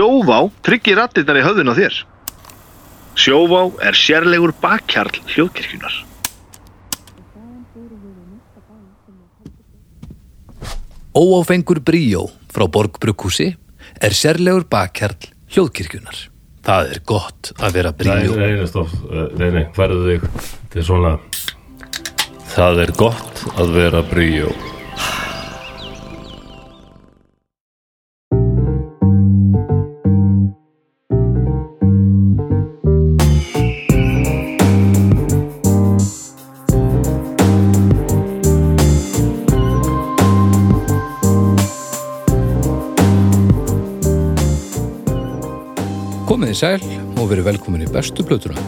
Sjóvá tryggir rattirnar í höfðun á þér. Sjóvá er sérlegur bakkjarl hljóðkirkjunar. Óáfengur bríó frá Borgbrukkúsi er sérlegur bakkjarl hljóðkirkjunar. Það er gott að vera bríó. nei, nei, stopp, nei, nei, færðu þig til svona Það er gott að vera bríó sæl og verið velkomin í bestu plötuna.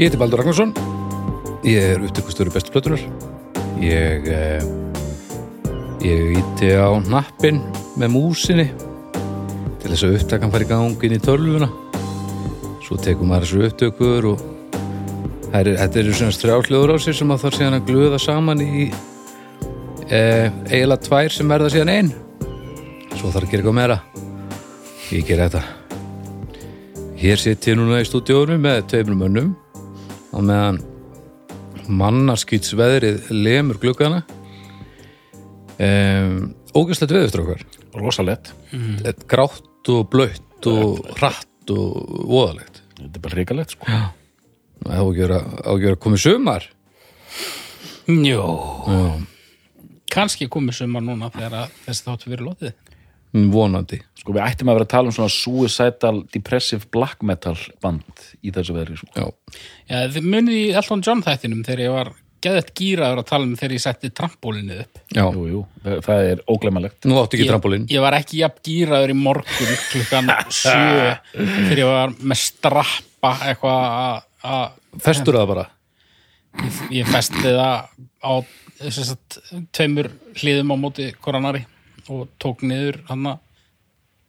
Ég heiti Baldur Ragnarsson. Ég er upptökustöru bestu plötunar. Ég, eh, ég íti á nappin með músinni til þess að upptakan fari í gang inn í tölvuna. Svo tekum maður þessu upptökur og er, þetta eru svona strjálhljóður á sér sem að þarf síðan að glöða saman í eh, eiginlega tvær sem verða síðan einn. Svo þarf að gera eitthvað meira. Ég ger þetta. Hér sitt ég núna í stúdíónu með tveimur mönnum og meðan mannarskýtsveðrið lemur gluggana. Um, ógæslegt veður eftir okkar. rosalett Mm. Grátt og blöytt og hratt og voðalegt. þetta er bara hrikalegt sko. Það á ekki vera- á ekki vera komið sumar. Jó, Já, kannski komið sumar núna þegar að þessi þáttu verið lótið. Vonandi. sko við ættum að vera að tala um svona suicidal depressive black metal band í þessu veðri sko. Já, Já, þið munið í Elton John þættinum þegar ég var geðett gýraður að tala um þegar ég setti trampólinni upp. já. jú, jú, það það er óglemalegt Nú áttu ekki Ég, trampolín. ég var ekki jafn gýraður í morgun klukkan sjö þegar ég var með strappa eitthvað að- að Festur það bara. ég festi það á sagt, tveimur hliðum á móti koronari og tók niður hann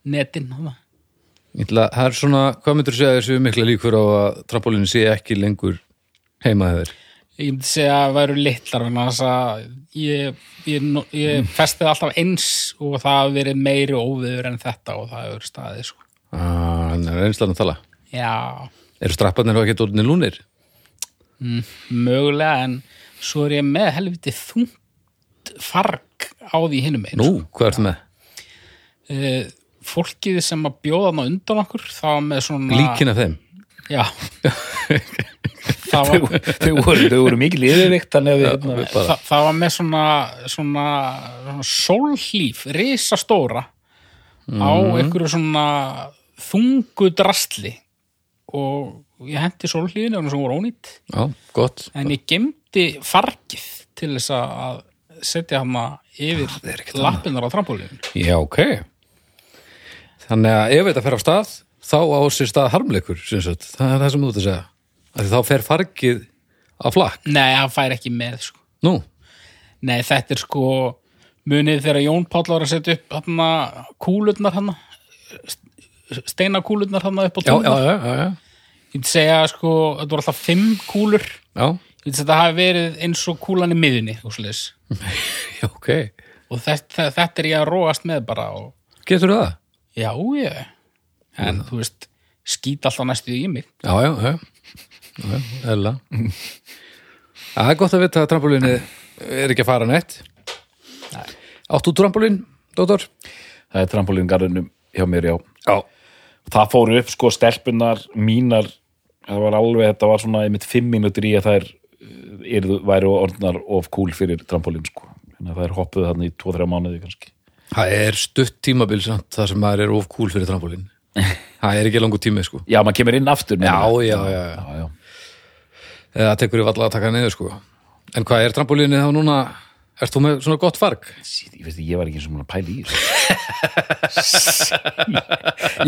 netin hann Ég ætla, það er svona, hvað myndur segja þessu mikla líkur á að trampolínu sé ekki lengur heima hefur? ég myndi segja að það væru litlar að ég, ég, ég festið alltaf eins og það hafi verið meiri óviður en þetta og það hefur staðið sko. Ah, hann er einslan að tala. já, Eru strapparnir og ekki orðinni lúnir? mögulega en svo er ég með helviti þungt farg á því hinum einn Nú, hvað ertu með? Eh, fólkið sem að bjóða hann á undan okkur það var með svona Líkin af þeim? já það var þau voru, voru yfirvikt þannig að við hérna, Þa, það var með svona, svona, svona sólhlíf, risastóra á einhverju svona þungu drastli og ég hendi sólhlífinu og hún var ónýtt Já, gott. en ég gemdi fargið til þess að setja hana yfir lappinnar á trampolínu Já, ok. Þannig að ef þetta fer á stað, þá á sér stað harmleikur, sem sagt. Það er það sem þú ert að segja. Því þá fer fargið á flakk. Nei, hann fær ekki með sko. Nú, Nei, þetta er sko munið þegar Jón Páll var að setja upp hana, kúlurnar hana steinakúlurnar hana upp á já, já, túnar já, já, já. ég myndi segja sko, þetta voru alltaf fimm kúlur Já, þetta hafi verið eins og kúlan í miðunni og, svoleiðis. já, ok. og þetta, þetta er ég að róast með bara og Getur það? já, ég en þú veist, skýt alltaf næstu í mig Já, já, já. Já. Það er gott að vita að trampolínu er ekki að fara neitt. Átt þú trampolín, dóttor? það er trampolíngarðinum hjá mér já Já. það fóru upp sko stelpunar mínar það var alveg, þetta var svona einmitt fimm mínútur í að þær yrðu, væru orðnar of cool fyrir trampolín sko þannig að þær hoppuðu þarna í 2-3 mánuði kannski Það er stutt tímabil samt þar sem maður er of cool fyrir trampolín. Það er ekki langur tími, sko. já, maður kemur inn aftur Já, já, já, já. Það tekur ég valla að taka niður, sko. En hvað er trampolínið þá núna? Ert þú með svona gott farg? Ég veist ég var ekki eins og að pæla í þessu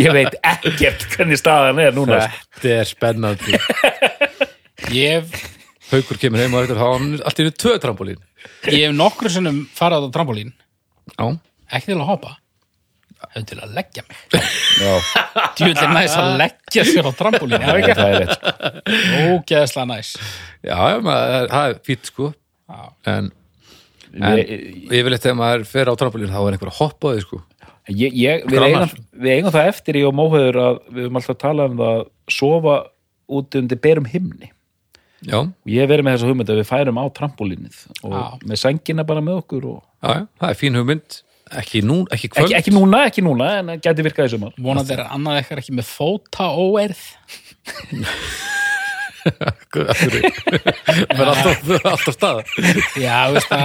ég veit ekkert hvernig staðan er núna sko. Þetta er spennandi. ég hef, Haukur kemur heim og eftir þá hann allt í einu tvö trampolín. ég hef nokkru sinnum farað á trampolín Já. ekki til að hoppa hefur til að leggja mig já, er næst að leggja sér á trampolín það er ekki það er rétt sko. ógeðslega næs Já, já, maður, það er fýtt, sko. Já. En, en Ég- yfirleitt þegar maður fer á trampolín þá er einhver að hoppa á því, sko. ég, ég, við, Grannar. eigum, við eigum það eftir í og móhauður að við höfum alltaf talað um það að sofa út undir berum himni Já, og ég verið með þessa hugmynd að við færum á trampolínið og Já. með sængina bara með okkur og já, já, það er fín hugmynd. Ekki nú, ekki kvöld ekki, ekki núna, ekki núna en það gæti virkað í sumar. Vonandi er annað ekkert ekki með fóta óerð Það er alltaf, stað. Já, veist það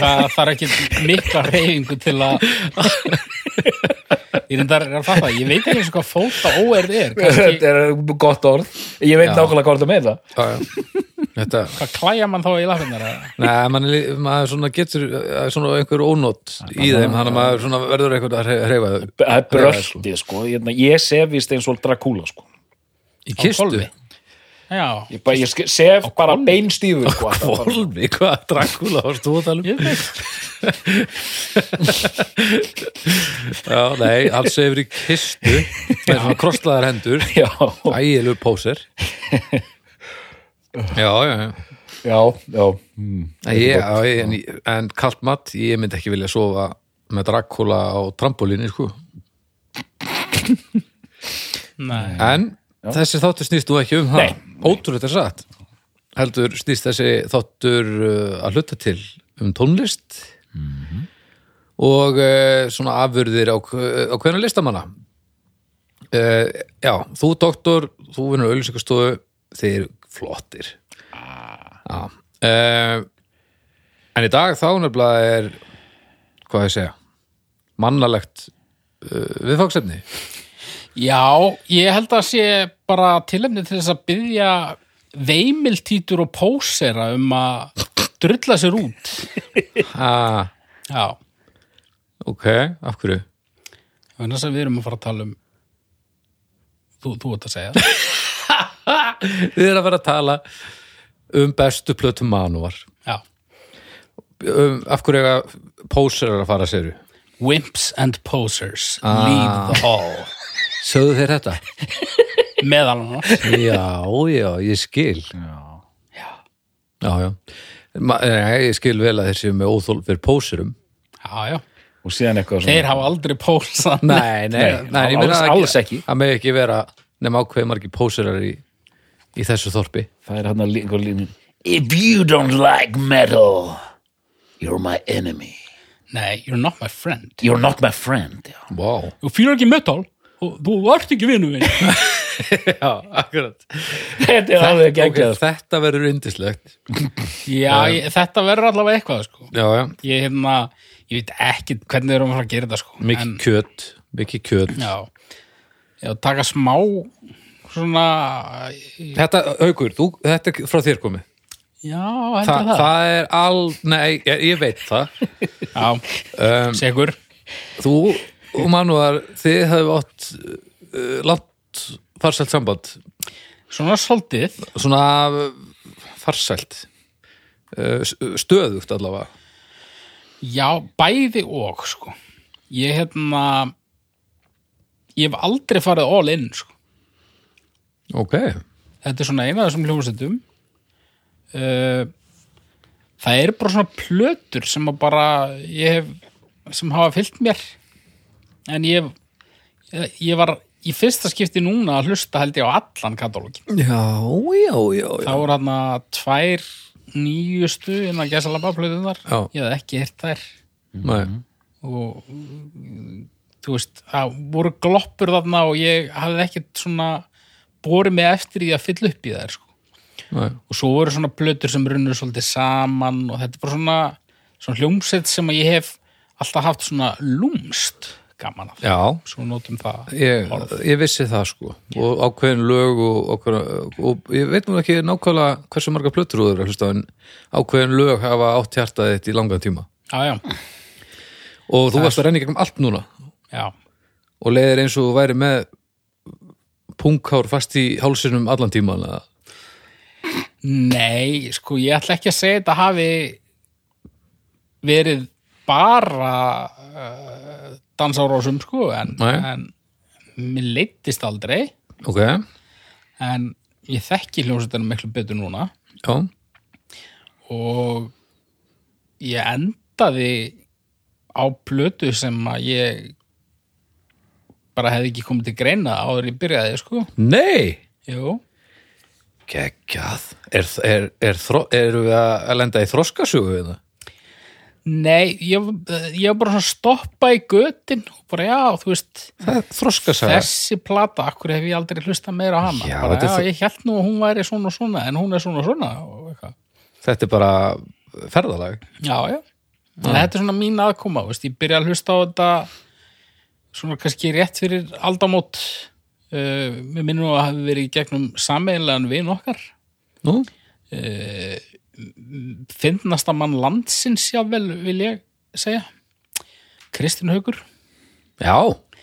það þarf ekki mikla reyfingu til að ég reyndar að fatta ég veit ekki eins og hvað fóta óerð er kannski, þetta er gott orð. Ég veit nákvæmlega hvað það með það Já, já. Þetta, hvað klæja mann þá í lafinnar Nei, man, er lí- maður svona getur eh, svona einhver ónót í þeim þannig að maður svona verður eitthvað að þau það er bröltið sko. Ég, ég sef vist eins og Dracula sko í kistu? ég, bara, ég sef bara beinstífur sko, alltaf bara. Volvi, hvað Dracula varst þú að tala um? Já, nei, alls hefur í kistu með svona krosslaðar hendur. Já, ægilur póser. Já, já, já. Já, já mm. Ég, en, en kalt mat, ég myndi ekki vilja sofa með Dracula á trampolíni sko. nei, en þessi þáttur snýst nú ekki um það. Ótrúlega er satt. Heldur snýst þessi þáttur uh, að hluta til um tónlist og uh, svona afurðir á, á hvernig listamanna. Uh, já, þú doktor þú vinnur auðlýsingastofu þeir flottir. Já uh, en í dag þá nefnilega er hvað ég segja mannalegt uh, viðfangsefni já, ég held að sé bara tilefni til þess að byggja veimiltítur og pósera um að drulla sér út. Ah, já, ok, af hverju? Þannig að við erum að fara að tala um þú, þú ert að segja. Við erum að fara að tala um bestu plötu manúar já, um, af hverju að póserar að fara að séru Wimps and Posers Ah. Leave the Hall Sögðu þeir þetta? meðal annars. Já, já, ég skil. Já, já, já. Ma, nei, Ég skil vel að þeir séu með óþól fyrir póserum. Já, já, og síðan eitthvað svona þeir hafa aldrei pósað Nei, nei, nei, Nei, ég meina alls- alls ekki. Það með ekki vera nema ákveð margir póserar í, í þessu þorpi. Það er hann að líka línin If you don't like metal you're my enemy. Nei, you're not my friend. You're not my friend já. Vá, þú fyrir ekki metal og þú ert ekki vinnu minn. Já, akkurat. Þetta er alveg geggjað. Þetta verður indislegt já, ég, þetta verður allavega eitthvað sko. Já, já, ég, hérna, ég veit ekki hvernig við erum að fara að gera þetta sko. mikið En- kjöt Mikið kjöt. Já, já, taka smá svona Þetta, Haukur, þú, þetta er frá þér komið. Já, Þa, heldur það, það er all, nei, ég, ég veit það. Já, um, segur Þú og Manuar, þið hefðu átt uh, langt farsælt samband. Svona svolítið. Svona uh, farsælt. Uh, stöðugt allavega. Já, bæði og sko. Ég hérna ég hef aldrei farið all in sko. Ok, Þetta er svona eina af þessum hljómsveitum. Uh, Það eru bara svona plötur sem að bara ég hef, sem hafa fyllt mér en ég ég, var í fyrsta skipti núna að hlusta held ég á allan katalógin já, já, já, já. þá voru hann tvær nýjustu innan gæsalaba plötunar Já. ég hef ekki heyrt þær Nei. og þú veist, það voru gloppur þarna og ég hafði ekkert svona borið mig eftir í að fylla upp í þær sko. Og svo voru svona blötur sem runnur svolítið saman og þetta er bara svona, svona hljómsett sem að ég hef alltaf haft svona lúmst gaman af, Já, svo notum það ég, ég vissi það sko. Og ákveðin lög og, ákveðin, og ég veit nú ekki nákvæmlega hversu marga plötur þú eru en ákveðin lög hafa átt hjartað þitt í langan tíma. Já, já, og þú varst að renna í gegnum allt núna. Já, og leiðir eins og væri með punkhár fast í hálsinum allan tíman eða? Nei, sko ég ætla ekki að segja þetta hafi verið bara uh, dansárásum sko en, en mér leittist aldrei. Ok, en ég þekki hljómsveitina miklu betur núna. Já, og ég endaði á plötu sem að ég bara hefði ekki komið til greina áður en ég byrjaði, sko. Nei, Jú. geggjað. Er, er, er, Erum við að lenda í þroskasögu við það? Nei, ég, ég var bara svona að stoppa í götin og bara, já, þú veist, Það þessi plata, akkur hef ég aldrei hlustað meira á hana. Já, bara, já, ég held nú að hún væri svona og svona, en hún er svona og svona og eitthvað. Þetta er bara ferðalag Já, já. En þetta er svona mín aðkoma, veist, ég byrja að hlusta á þetta svona kannski rétt fyrir aldamót uh, við minnum nú að hafi verið í gegnum sameiginlegan vin okkar Nú, finnasta mann landsins jável vil ég segja. Kristinn Haugur já,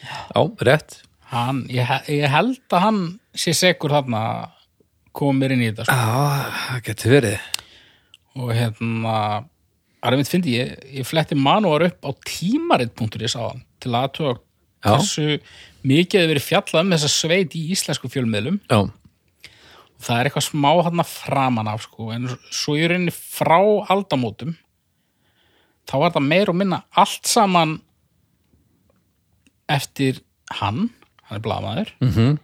já, rétt. Hann, ég, ég held að hann sé segur þarna að mér inn í þetta sko. Já, það getur verið. Og hérna að mitt fyndi ég, ég fletti manúar upp á tímarit.is á hann til að Já. hversu mikið hefur verið fjallað um þessa sveit í íslensku fjölmiðlum. Já, það er eitthvað smá hann framan af sko, en svo í rauninni frá aldamótum þá var það meir og minna allt saman eftir hann hann er blaðmaður mm -hmm.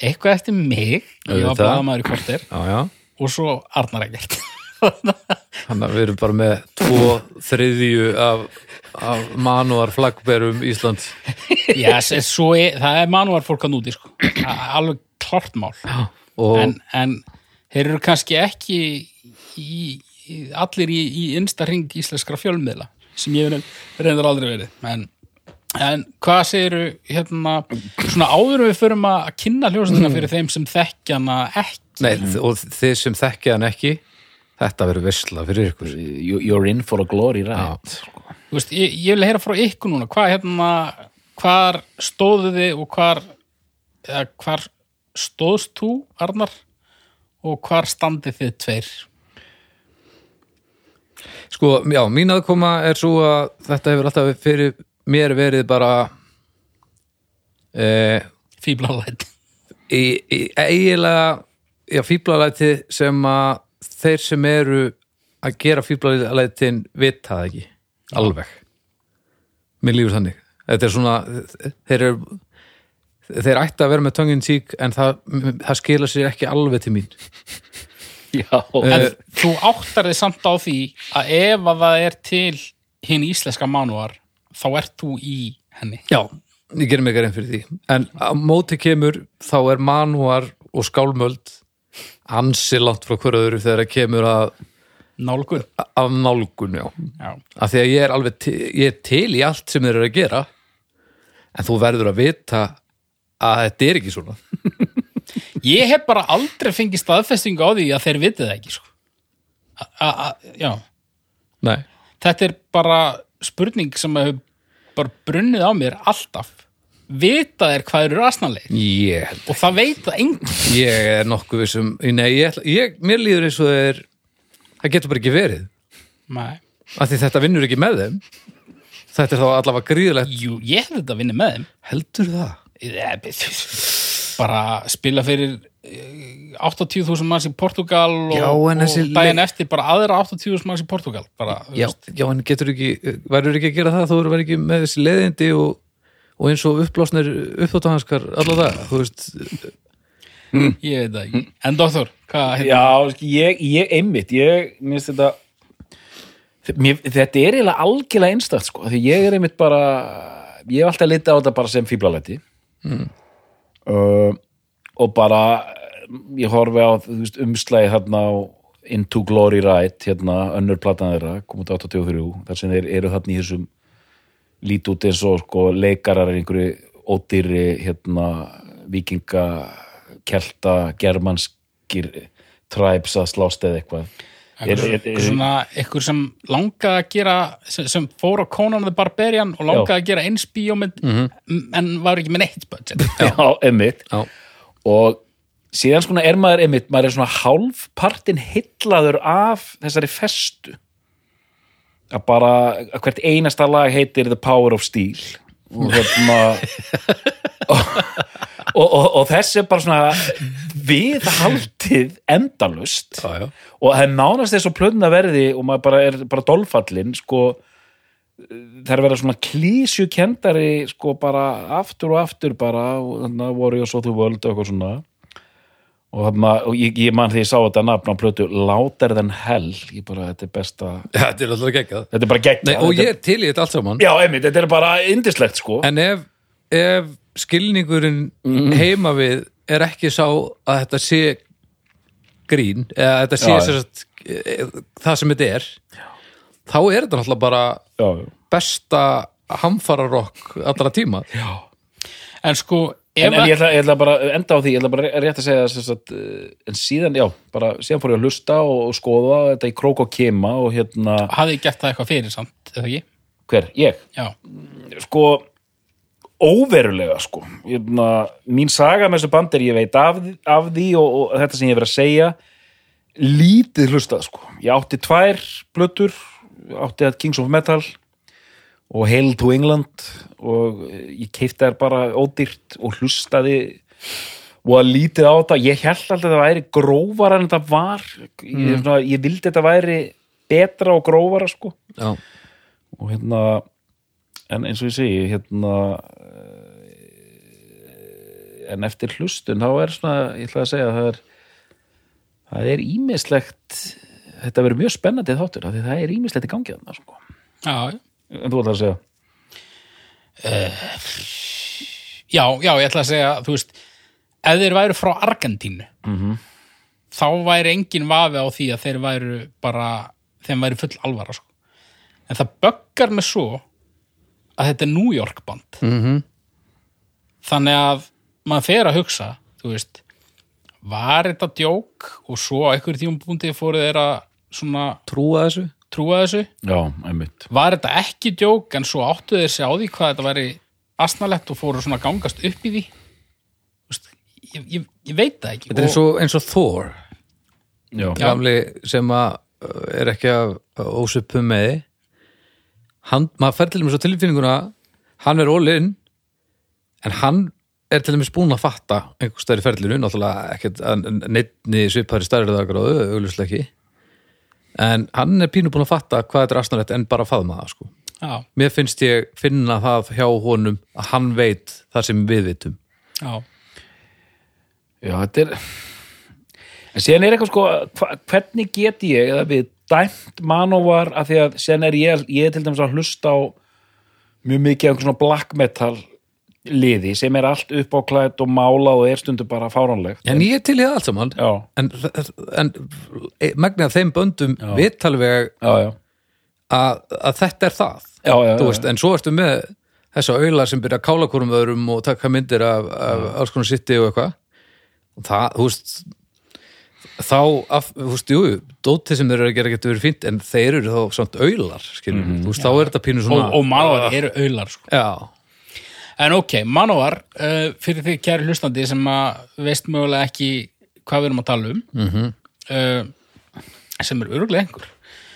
eitthvað eftir mig, ég var blaðmaður í korter já, já. og svo Arnar Eggert. Þannig að við erum bara með tvo þriðju af, af manúar flaggberum Íslands. Já, s- svo er, það er manúar fólk að núti sko. Er alveg klart mál. Og en, en þeir eru kannski ekki í, í, allir í, í innsta ring íslenskra fjölmiðla sem ég reyndar aldrei verið. En, en hvað segiru hérna, svona áður en við förum að kynna hljóðsendina fyrir þeim sem þekkja hana ekki? Nei, og þið sem þekkja hann ekki þetta verður versla fyrir ykkur. You- You're in for a glory right? Veist, ég, ég vil heyra frá ykkur núna. Hvað hérna, hvar stóðu þið og hvar eða hvar stóðst þú, Arnar? Og hvar standið þið tveir? Sko, já, mín aðkoma er svo að þetta hefur alltaf fyrir mér verið bara e, fíblalæt í, í eiginlega já, fíblalæti sem að þeir sem eru að gera fíblalætin vita það ekki alveg. Mér lífur þannig. Þetta er svona þeir eru þeir ætti að vera með töngin tík en það, það skila sér ekki alveg til mín. Já, en þú áttar þið samt á því að ef að það er til hinn íslenska manúar þá ert þú í henni. Já, ég gerir mig ekki reynd fyrir því. En á móti kemur þá er manúar og skálmöld ansi langt frá hverju öðru þegar það kemur að nálgun. Af nálgun, já. Já. af því að ég er alveg til, ég er til í allt sem þeir eru að gera en þú verður að vita að þetta er ekki svona. Ég hef bara aldrei fengið staðfestingu á því að þeir vitið það ekki sko. a, a, a, já. Nei, þetta er bara spurning sem hefur bara brunnið á mér alltaf. Vita þeir hvað eru rasnalegir ég, og það veit það enginn. Ég er nokkuð vissum Nei, ég, ég, mér líður eins og þeir það getur bara ekki verið. Nei. af því þetta vinnur ekki með þeim. Þetta er þá allavega gríðilegt Jú, ég hef þetta vinna með þeim. Heldur það? Bara spila fyrir eh, 80.000 manns í Portugal og, Já, og daginn eftir bara aðra 80.000 manns í Portugal bara, Já, já, en getur ekki, verður ekki að gera það þú verður ekki með þessi leiðindi og, og eins og uppblásnir uppþóttahanskar alla það, þú veist. Ég veit það ekki. En doktor? Já, sko, ég, ég einmitt ég, mér finnst þetta mér, þetta er eiginlega algjörlega einstakt sko, því ég er einmitt bara ég hef alltaf litið á þetta bara sem fíblalæti uh, og bara ég horfi á veist, umslæði þarna á Into Glory Ride hérna önnur platan þeirra, kom út 83 þar sem þeir eru þarna í þessum lít út eins og sko leikarar einhverju ódýri hérna vikinga kelta, germanskir tribes að slást eða eitthvað er, er, er, svona ykkur sem langaði að gera sem, sem fór á Conan the Barbarian og langaði að gera eins bíómynd en var ekki með neitt budget. Já, Já, og síðan sko er maður emmitt, maður er svona hálfpartin hillaður af þessari festu. Að bara að hvert einasta lag heitir The Power of Steel. Og hérna og, og, og, og þessi er bara svona viðhaldið endalust já, já. Og það er nánast þess að plöðna verði og maður bara er bara dolfallin sko þær verða svona klísju kendari sko bara aftur og aftur bara og þannig að Warriors of the World og eitthvað svona. Og, þarna, og ég, ég man því ég sá þetta nafn á plötu Louder than Hell. Ég bara, þetta er besta Þetta er alltaf geggjað. Þetta er bara gegn Nei, og ég er til í þetta allt saman. Já, einmitt, þetta er bara indislegt sko. En ef, ef skilningurinn Mhm. heima við er ekki sá að þetta sé grín, eða þetta sé Já, já. sagt, eh, það sem þetta er þá er þetta náttúrulega bara já, já. besta hamfararokk allra tíma En sko, ef En, en ég, ætla, ég ætla bara enda á því, ég ætla bara rétt að segja þess að, en síðan, já, bara síðan fór ég að hlusta og, og skoða þetta í krók og kema og hérna, hafði gert það eitthvað fyrir samt, eða ekki? hver, ég Já, sko óverulega sko. Hérna, mín saga með þessu band er ég veit af, af því og, og þetta sem ég hef verið að segja lítið hlustað sko. Ég átti tvær blötur átti að Kings of Metal og Hail to England og ég keipti þær bara ódýrt og hlustaði og að lítið á þetta. Ég held alltaf að þetta væri grófara en þetta var. Ég, svona, ég vildi þetta væri betra og grófara sko. Já, og hérna en eins og ég segi hérna eh, en eftir hlustun þá er svona, ég ætla að segja að það er það er ímislegt þetta verður mjög spennandi þáttur því það er ímislegt í gangi þarna sko. en þú ætla að segja Já, já, ég ætla að segja, þú veist, ef þeir væru frá Argentínu, -hmm. þá væri engin vafi á því að þeir væru bara, þeim væri full alvara, sko. En það böggar með svo að þetta er New York band. -hmm. Þannig að maður fer að hugsa, þú veist, var þetta djók og svo á einhverjum tímum búndi fóru þeir að svona trúa þessu trúa þessu. já, einmitt Var þetta ekki djók en svo áttu þeir sig á því hvað þetta væri asnalett og fóru svona gangast upp í því veist, ég, ég, ég veit það ekki Þetta er eins og, eins og Thor já, gamli sem að uh, er ekki að ósupum með því. Hann, maður fær til dæmis á tilfinninguna hann er all-in en hann er til dæmis búin að fatta einhver stæri ferlinu, náttúrulega ekkert að neittni svipari stærriðagráðu auglustlega ekki. En hann er pínu búin að fatta hvað þetta er asnalett en bara faðma það sko. Já, mér finnst ég finna það hjá honum að hann veit það sem við vitum. Já, já, þetta er en síðan er eitthvað sko hva, hvernig get ég eða við dæmt manóvar af því að síðan er ég, ég er til dæmis að hlusta á mjög mikið af einhver svona black metal liði sem er allt uppáklætt og málað og er stundu bara fáránlegt. En ég er til í það allt saman. Já, en, en megnið af þeim böndum veit alveg já, já, að, að þetta er það já, veist, en svo ertu með þessa auðlar sem byrja að kála hvorum öðrum og taka myndir af, af alls konar sitti og eitthvað. Og það, þú veist þá, af, þú veist, jú dótið sem þeir eru að gera getur verið fínt en þeir eru þá samt auðlar, skiljum Mhm. þú veist, þá er þetta pínu og, svona og manóvar eru auðlar sko. já, en ok, manóvar uh, fyrir því kæri hlustandi sem að veist mögulega ekki hvað við erum að tala um -hmm. uh, sem er öruglega einhver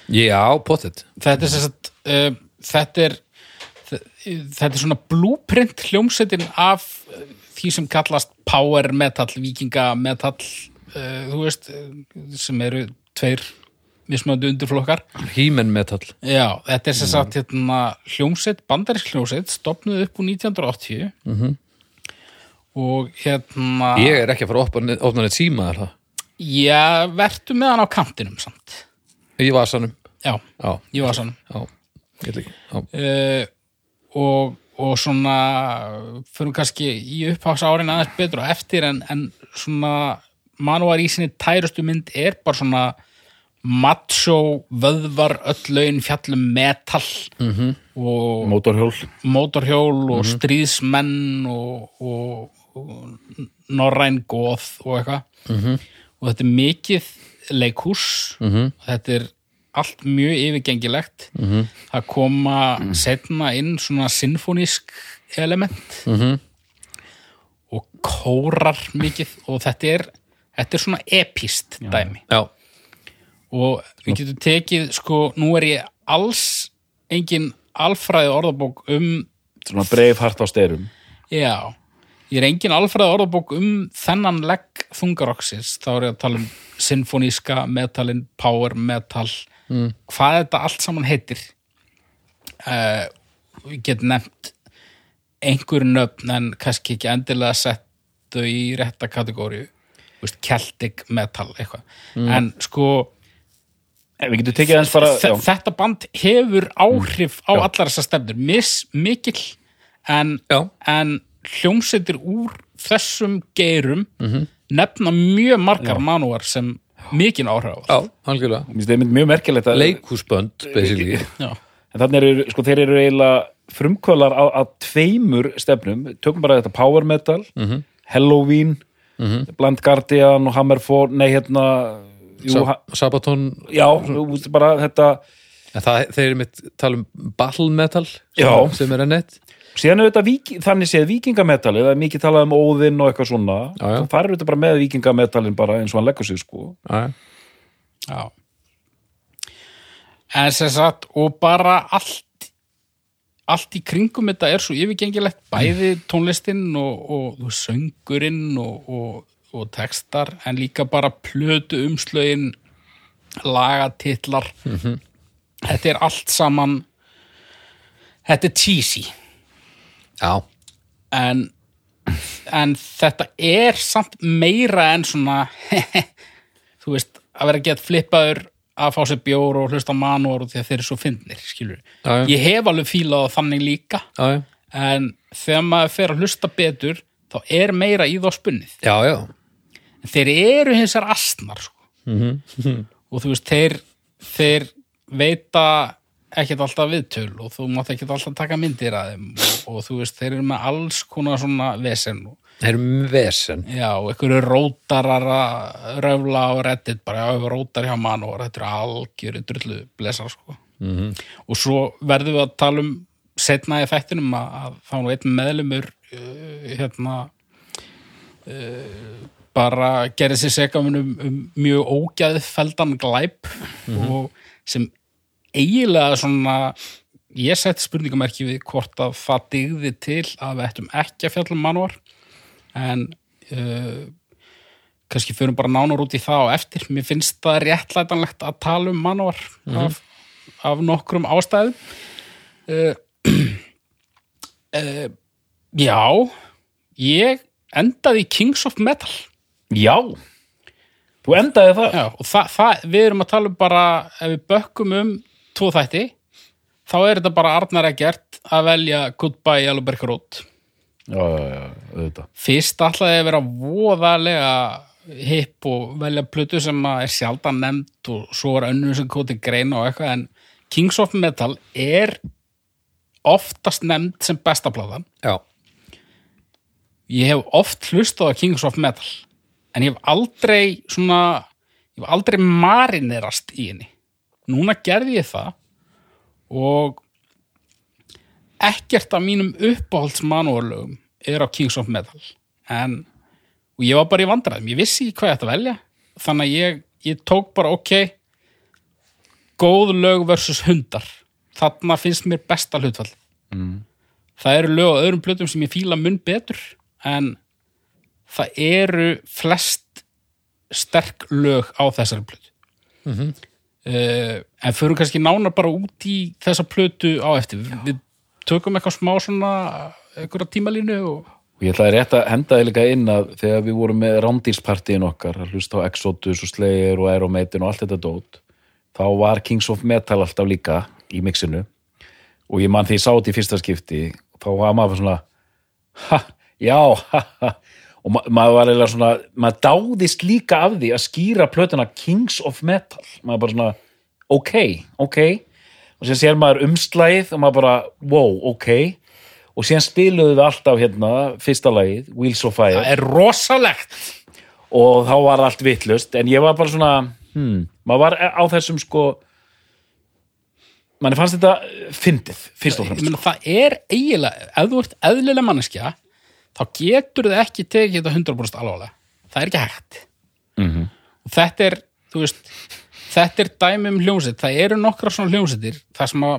já, pottet þetta er sem sagt uh, þetta er þetta er svona blúprint hljómsettin af því sem kallast power metal, vikinga metal þú veist uh, sem eru tveir mismöndi undirflokkar. He-Man metal. Já, þetta er sem sagt hérna, hljómsett, bandarisk hljómsett stopnuð upp úr 1980 -hmm. og hérna ég er ekki að fara að opna, neitt síma er það, Já, vertu með hann á kantinum samt. Í vasanum? Já, já, ég var sann já, ég já, uh, og, og svona fyrir kannski í upphás árin aðeins betur og eftir en, en svona manúar í sinni tærustu mynd er bara svona macho, vöðvar, öll laun fjallum metal -hmm. og mótorhjól mótorhjól og stríðsmenn og, og, og norræn góð og eitthvað -hmm. og þetta er mikið leikhús -hmm. þetta er allt mjög yfirgengilegt -hmm. það koma setna inn svona sinfonísk element -hmm. og kórar mikið og þetta er þetta er svona epist dæmi. Já, og við getum tekið sko, nú er ég alls engin alfræði orðabók um svona breif hart á styrum Já, ég er engin alfræði orðabók um þennan legg þungaroksins, þá er ég að tala um sinfoníska, metalin, power metal, hvað þetta allt saman heitir. uh, ég get nefnt einhver nöfn en kannski ekki endilega sett þau í rétta kategóriu veist, Celtic metal eitthvað. En sko En við getum tekið aðeins bara þe- já. þetta band hefur áhrif á allar þessar stefnir mis mikill en, Já. en hljómsveitir úr þessum geirum nefna mjög margar manúar sem mikinn áhrif á Já, það einmitt mjög merkilegt að Já. En þannig eru, sko, þeir eru eiginlega frumkvölar á, á tveimur stefnum. Tökum bara þetta power metal, Halloween, Blind Guardian og Hammerfall, nei, hérna, jú, Sa Sabaton já, bara þetta, En það, þeir eru mitt tala um battle metal sem, sem er ennett síðan er þetta vík, þannig séð vikingametalið, það er mikið talað um óðinn og eitthvað svona. Já, já. Það er þetta bara með vikingametalin bara eins og hann leggur sig, sko. Já, Já. En sem sagt, og bara allt allt í kringum þetta er svo yfirgengilegt bæði tónlistinn og, og, og söngurinn og, og, og textar en líka bara plötu umslögin lagatitlar. Þetta er allt saman þetta er cheesy. Já, en, en þetta er samt meira en svona þú veist, að vera gett flippaður að fá sér bjór og hlusta og því að þeir eru svo fyndnir, skilur já. ég hef alveg fílað á þannig líka já, en þegar maður fer að hlusta betur þá er meira í þá spunnið já, já. en þeir eru hins vegar astnar sko. Mhm. og þú veist, þeir þeir veita ekkert alltaf viðtöl og þú mátt ekkert alltaf taka myndir að þeim og, og þú veist, þeir eru með alls konar svona vesen og Þeir eru vesen Já, einhverju rótarar að röfla á reddit bara, já, við rótar hjá mann og þetta er algjöru drullu blesar, sko. -hmm. Og svo verðum við að tala um setna í þættinum að, að þá nú einn meðlumur uh, hérna uh, bara gerði sér sekamun um, um mjög ógæðfeldan glæp og sem eiginlega svona ég seti spurningamerki við hvort að það digði til að við ættum ekki að fjallum manúar en uh, kannski fyrir bara nánar út í það á eftir. Mér finnst það réttlætanlegt að tala um manúar af, af nokkrum ástæðum. Uh, uh, já ég endaði í Kings of Metal. Já, þú endaði það. já, og það, það, við erum að tala um bara ef við bökkum um tvo þætti þá er þetta bara Arnar Eggert að velja Goodbye Yellowberg Road Já, já, já, fyrst ætlaði að vera voðalega hipp og velja plötu sem að er sjaldan nefnd og svo er önnur sem kóti greina og eitthvað en Kings of Metal er oftast nefnd sem besta platan. Já, ég hef oft hlustað á Kings of Metal en ég hef aldrei svona ég hef aldrei marinerast í henni. Núna gerði ég það og ekkert af mínum uppáhaldsmanúarlögum er á Kings of Metal. En og ég var bara í vandræðum, ég vissi ekki hvað ég ætti að velja. Þannig að ég, ég tók bara ok góð lög versus hundar. Þarna finnst mér besta hlutfall mm. það eru lög á öðrum plötum sem ég fíla mun betur en það eru flest sterk lög á þessari plötu. Mm en förum kannski nánar bara út í þessa plötu á eftir. Við, við tökum eitthvað smá svona einhverja tímalínu og Og ég ætlaði rétt að henda þig líka inn að þegar við vorum með rándýrspartíin okkar að hlusta á Exodus og Slayer og Maiden og allt þetta dót þá var Kings of Metal alltaf líka í mixinu. Og ég man því ég sá þetta í fyrsta skipti þá var maður svona ha, já, ha, ha. Og ma maður var eiginlega svona, maður dáðist líka af því að skýra plötuna Kings of Metal. Maður bara svona, ok, ok og sér sér maður umslægið og maður bara, wow, ok. Og síðan spiluðu við alltaf hérna fyrsta lagið, Wheels of Fire. Það er rosalegt. Og þá var allt vittlust en ég var bara svona hmm, maður var á þessum sko manni fannst þetta fyndið, fyrst og fremst meina, það er eiginlega, ef þú ert eðlilega manneskja þá getur þið ekki tekið þetta 100% alvarlega. Það er ekki hægt. Mhm. og þetta er, þú veist þetta er dæmi um hljómsett það eru nokkra svona hljómsettir það sem að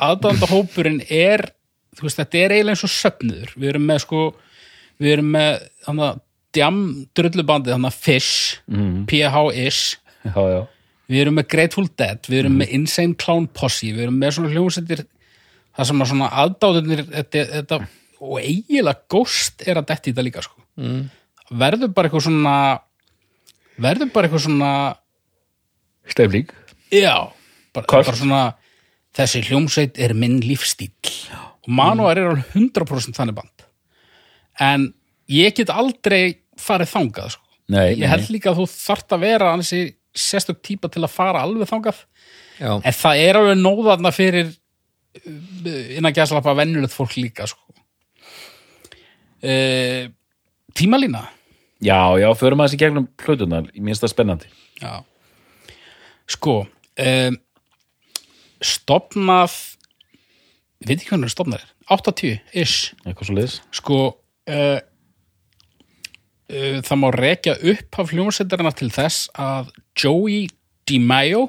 aðdanda hópurinn er þú veist, þetta er eiginlega eins og söfniður við erum með sko við erum með þannig að djam drullubandið þannig að Fish PH-ish já, já, við erum með Grateful Dead, við erum með Insane Clown Posse við erum með svona hljómsettir það sem að svona aðdáðunir þetta, þetta, og eiginlega góst er að detti þetta líka sko. mm. verður bara eitthvað svona verður bara eitthvað svona Stefling. Já, bara, bara svona þessi hljómsveit er minn lífstíl og Manowar er alveg 100% þannig band. En ég get aldrei farið þangað sko. Nei, ég held líka að þú þarft að vera ansi sérstök típa til að fara alveg þangað. Já, en það er alveg nóðarna fyrir uh, innan gæslappa vennulegt fólk líka sko. uh, tímalína? Já, já, förum aðeins í gegnum hlutunar Ég minnst það spennandi. Já. Sko, um, stopnað, ég veit ekki hvernig stopnað er, 80-ish, Eitthvað svo liðs sko, uh, uh, það má rekja upp af hljómsveitarina til þess að Joey DiMaggio,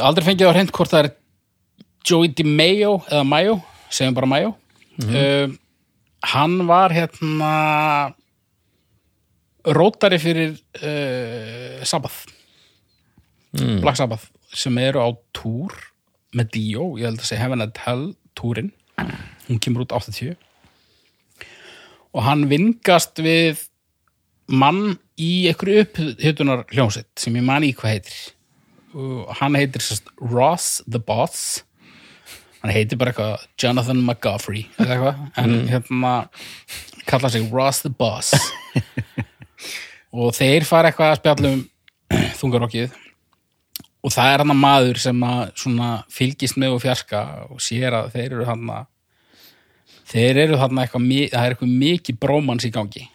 aldrei fengið á hreint hvort það er Joey DiMaggio eða Maggio, segjum bara Maggio, uh, hann var hérna rótari fyrir uh, Sabbath Black Sabbath sem eru á túr með Dio, ég held að segja Heaven and Hell túrin, hún kemur út 80 og hann vingast við mann í einhverju upphitunar hljómsett sem ég man í hvað heitir. Og hann heitir sérst Ross the Boss. Hann heitir bara eitthvað Jonathan McGoffrey eða eitthvað, en hérna kalla sig Ross the Boss. Og þeir fara eitthvað að spjallum þungarokkið og það er hann að maður sem að svona fylgist með og fjarska og sér að þeir eru hann að þeir eru hann eitthvað mi- það er eitthvað mikið brómans í gangi.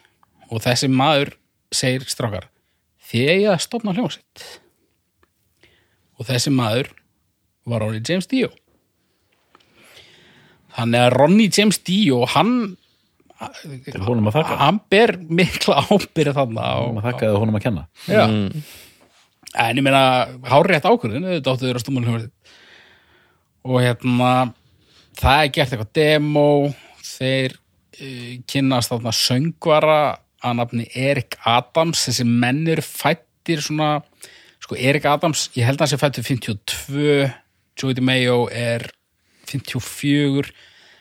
Og þessi maður segir strákar þið eigið að stopna hljómsitt og þessi maður var Ronnie James Dio. Þannig að Ronnie James Dio hann honum að hann ber mikla ábyrð þarna Honum og, að þakka eða honum að kenna. Já. En ég meina, hárétt ákvörðin, þetta áttu þeirra stúmul og hérna það er gert eitthvað demo þeir uh, kynnast þarna söngvara að nafni Erik Adams. Þessi mennir fættir svona sko Erik Adams, ég held að hann sé fættur 52, Joey DeMayo er 54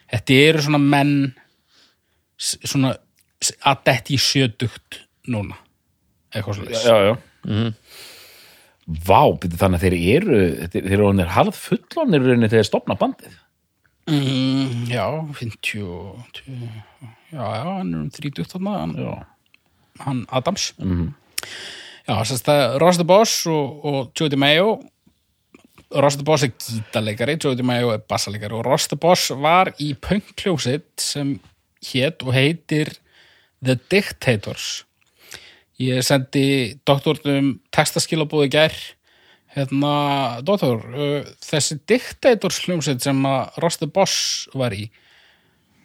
þetta eru svona menn svona að detti í sjötugt núna. Eitthvað svo Já, já Vá, þannig að þeir eru þeir, eru honir harð fullonir þegar þeir stopna bandið. Mm, já, 50 og- Já, já, hann er um 30 þarna hann, Já, hann Adams. Já, sérst það Ross the Boss og, og Joey DeMayo Ross the Boss er gítarleikari Joey DeMayo er bassaleikari og Ross the Boss var í pönkljósitt sem hét og heitir The Dictators Ég sendi doktornum textaskilabúði gær. Hérna, doktor uh, þessi Dictators hljómsveit sem að Ross the Boss var í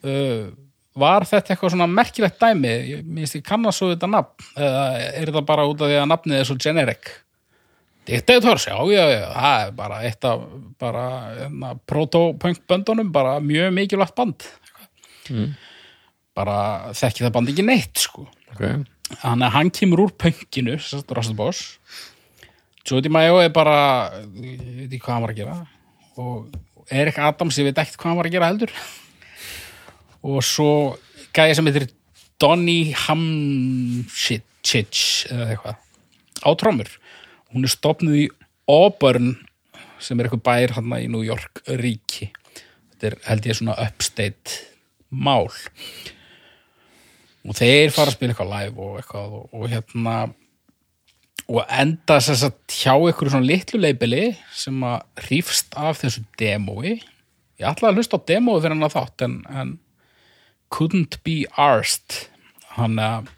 uh, var þetta eitthvað svona merkilegt dæmi? Ég minnst ég kannast svo þetta nafn. Eða er þetta bara út af því að nafnið er svo generic? Dictators, já, já, já það er bara eitt af bara hérna, proto-punk böndunum bara mjög mikilvægt band. Bara þekki það band ekki neitt sko. Ok að hann kemur úr pönkinu Rasta Boss Jody Mayo er bara ég veit ekki hvað hann var að gera. Og Erik Adams, ég veit ekkert hvað hann var að gera heldur. Og svo gæði sem heitir Donny Hamchich eða eitthvað á trómur hún er stopnuð í Auburn sem er eitthvað bær hann í New York ríki. Þetta er held ég svona upstate mál og þeir fara að spila eitthvað live og eitthvað og, og hérna og enda þess að hjá ykkur svona litlu leibili sem að hrýfst af þessu demói. Ég ætlaði að hlusta á demói fyrir hann að þátt en, en couldn't be arsed. Hann að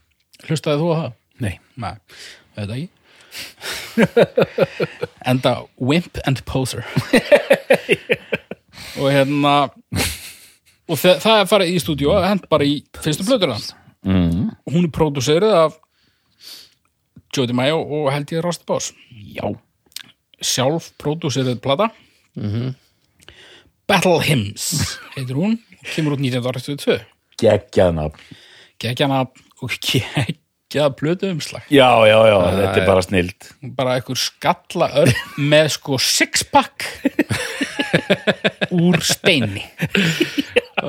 hlustaði þú á það? nei. Nei, þetta ekki? Enda Wimp and Poser. Og hérna og þa það er farið í stúdíu og hent bara í fyrstu plötur hans mm. Hún er pródúserið af Jody Mayo og held ég Rosti Boss. Já, sjálf pródúserið plata Battle Hymns heitir hún kemur út 1982 geggjað nafn. Geggjana og geggjað plötu umslag. Já, já, já, þetta er bara snild bara einhver skalla örn með sko six pack úr steini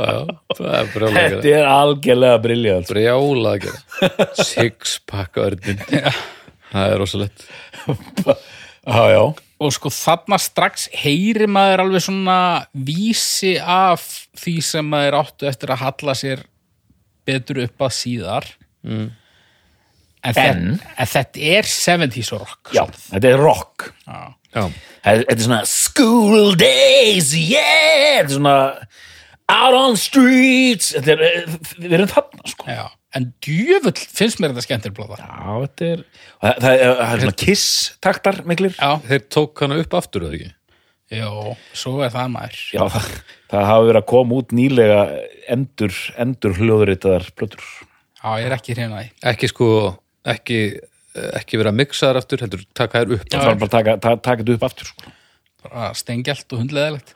er Þetta er algjörlega briljant brjála að gera six pack örnin það er já og sko þarna strax heyri maður alveg svona vísi af því sem maður áttu eftir að halla sér betur upp að síðar. Mm. en, Þetta, en? þetta er 70s rock Já, þetta er rock. Já. þetta er svona School days, yeah! Þetta er svona Out on streets. Þetta er, eh, við erum þarna sko. Já. en djöfull finnst mér þetta skemmtir blóða Já, þetta er Það, það, er, það er svona kiss taktar miklir. Já, þeir tók hana upp aftur eða ekki? Já, svo er það maður. Já, það, það hafa verið að koma út nýlega endur, endur hljóðritaðar plötur. Já, ég er ekki hérna því ekki sko, ekki ekki vera að mixa þar aftur, heldur taka þær upp Það var bara að taka, taka, þetta upp aftur sko. bara stengjalt og hundleðilegt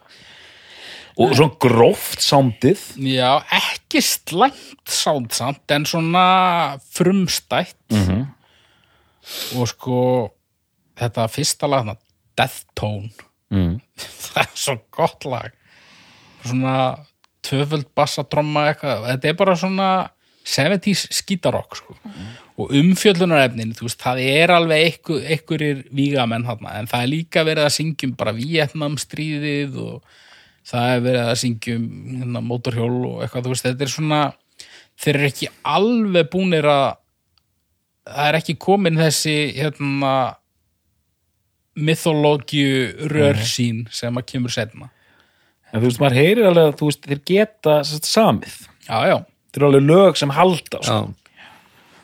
Og svona gróft sándið Já, ekki slæmt sánd samt en svona frumstætt Mhm. og sko þetta fyrsta lag þarna, Death Tone mm. það er svo gott lag svona töföld bassatromma eitthvað, þetta er bara svona 70s skítarokk sko. og umfjöllunarefnin það er alveg einhver, einhverjir vígamenn en það er líka verið að syngjum bara Vietnam stríðið og það er verið að syngjum hérna, mótorhjól og eitthvað, þú veist, þetta er svona þeir eru ekki alveg búnir að það er ekki komin þessi hérna mythológiu rörsín sem að kemur setna En þú veist, maður heyrir alveg að þú veist, þeir geta samið. Já, já, Þeir eru alveg lög sem halda sko. já,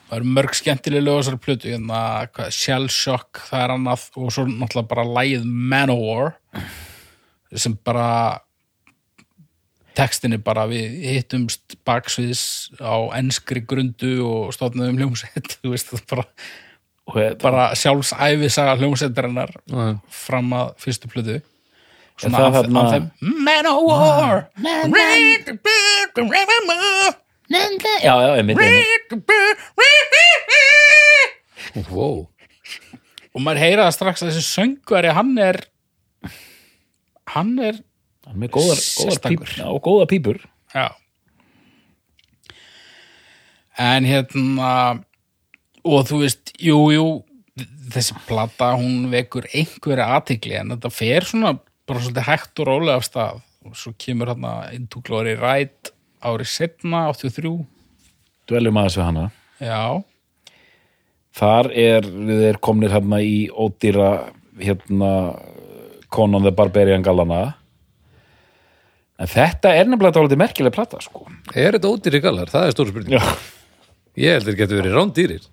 það eru mörg skemmtilega lög á þessari plötu, hérna, hvað, Shell Shock það er annað og svo náttúrulega bara lægið Manowar sem bara textin er bara við hittumst baksviðs á enskri grundu og stofnaðum hljómsett þú veist, það bara, bara sjálfsæfisaga hljómsettarinnar fram að fyrstu plötu. Er það þarna- Manowar Já, já, einmitt, einmitt. wow. Og maður heyra það strax að þessi söngvari hann er hann er Hann er með góðar, góðar pípur og góðar pípur. Já. En hérna og þú veist, jú, jú þessi plata, hún vekur einhverja athygli en þetta fer svona bara svolítið hægt og rólega af stað. Og svo kemur hérna Into Glory Ride árið setna, 83 Dvelum aðeins við hana. Já, Þar er, við er komnir hérna í ódýra hérna Conan the Barbarian gallana En þetta er nefnilega dálítið merkileg plata sko. Er þetta ódýri gallar, það er stóra spurning Já, ég held þeir getur verið rándýrir.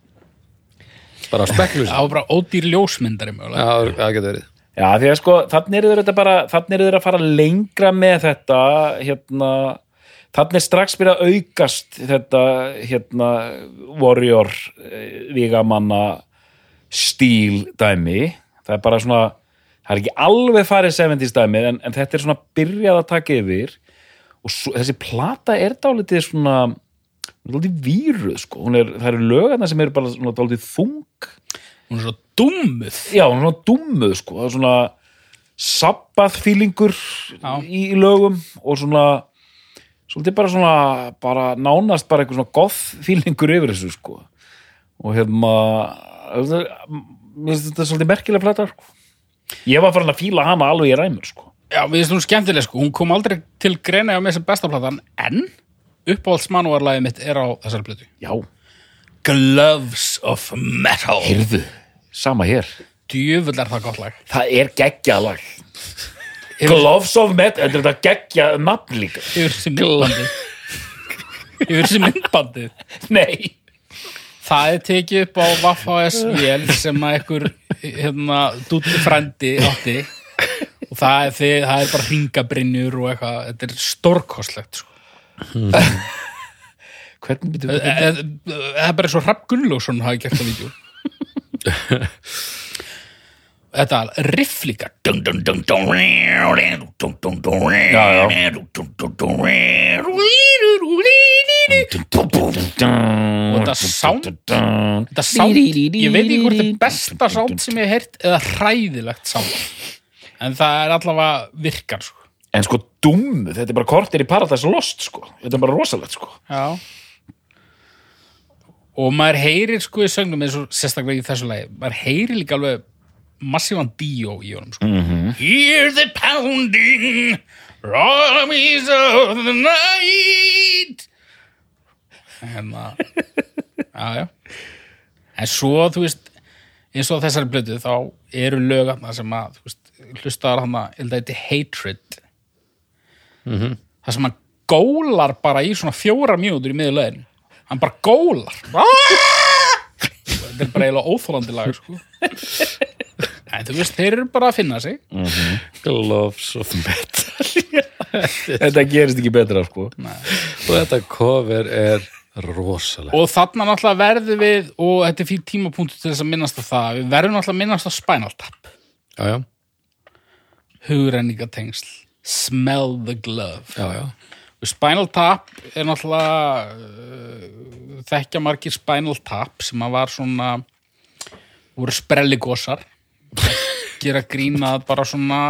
Bara speklus það var bara ódýr ljósmyndari mögulega. Já, það getur verið. Já því að sko, þannig eru þeir bara þannig eru þeir að fara lengra með þetta hérna þannig er strax byrjað að aukast þetta hérna warrior eh, vígamanna stíl dæmi. Það er bara svona, það er ekki alveg farið 70s dæmi en, en þetta er svona byrjað að taka yfir. Og svo, þessi plata er dálítið svona dálítið víruð sko, er, það eru lögarna sem eru bara svona dálítið þung. Hún er svo dummuð já, hún er svona dummuð sko, það er svona sabbath-fílingur Já. í lögum og svona svolítið bara svona bara nánast bara eitthvað svona goth-fílingur yfir þessu sko. Og hérna mér finnst þetta svolítið merkilega plata sko. Ég var farin að fíla hana alveg í ræmur sko Já, við finnst hún skemmtileg sko, hún kom aldrei til greina á með sem besta platan, en uppáhaldsmanúarlagið mitt er á þessari plötu. já, Gloves of Metal. heyrðu, sama hér Djöfull er það gott lag. það er geggjað lag Gloves of Metal, þetta er geggjað nafn líka Yfir þessi myndbandið. Yfir þessi myndbandið. nei, Það er tekið upp á Vaff.S. vél sem að einhver hérna, dúti frendi átti og það er, þið, það er bara hringabrinnur og eitthvað, þetta er stórkostlegt sko. hvernig byrju Eh, eh, Það er bara svo Rapp Gunnlaugsson hafi gert það vídeo Þetta riff líka Dun, dun, dun, dun, dun, dun, dun, dun, Já, já. dun, dun, dun, dun, Og þetta sound Þetta sound Ég veit ekki hvort þetta er besta sound sem ég hef heyrt eða hræðilegt sound en það er allavega virkar sko. En sko dúm, þetta er bara kortir í Paradise Lost sko. Þetta er bara rosalegt sko. Já og maður heyrir sko í sögnum eins og sérstaklega í þessu lagi maður heyrir líka alveg massívan díó í honum sko. Hear the pounding Armies of the night. Hérna. Já, já. En svo, þú veist eins og þessari blötu, þá eru lögarna sem að, veist, hlustaðar hann að þetta heiti Hatred. Það sem hann gólar bara í svona fjóra mínútur í miður lögin hann bara gólar. Þetta er bara eiginlega óþólandi lag sko. en þú veist, þeir eru bara að finna sig. Gloves of Metal. Þetta gerist ekki betra sko. og þetta cover er rosalega og þarna náttúrulega verðum við og þetta er fyrir tímapunktu til þess að minnast á það við verðum náttúrulega að minnast á Spinal Tap. Já, já, hugrenningatengsl. Smell the Glove. Já, já. og Spinal Tap er náttúrulega uh, þekkja margir Spinal Tap sem að var svona voru sprelligosar gera grínað bara svona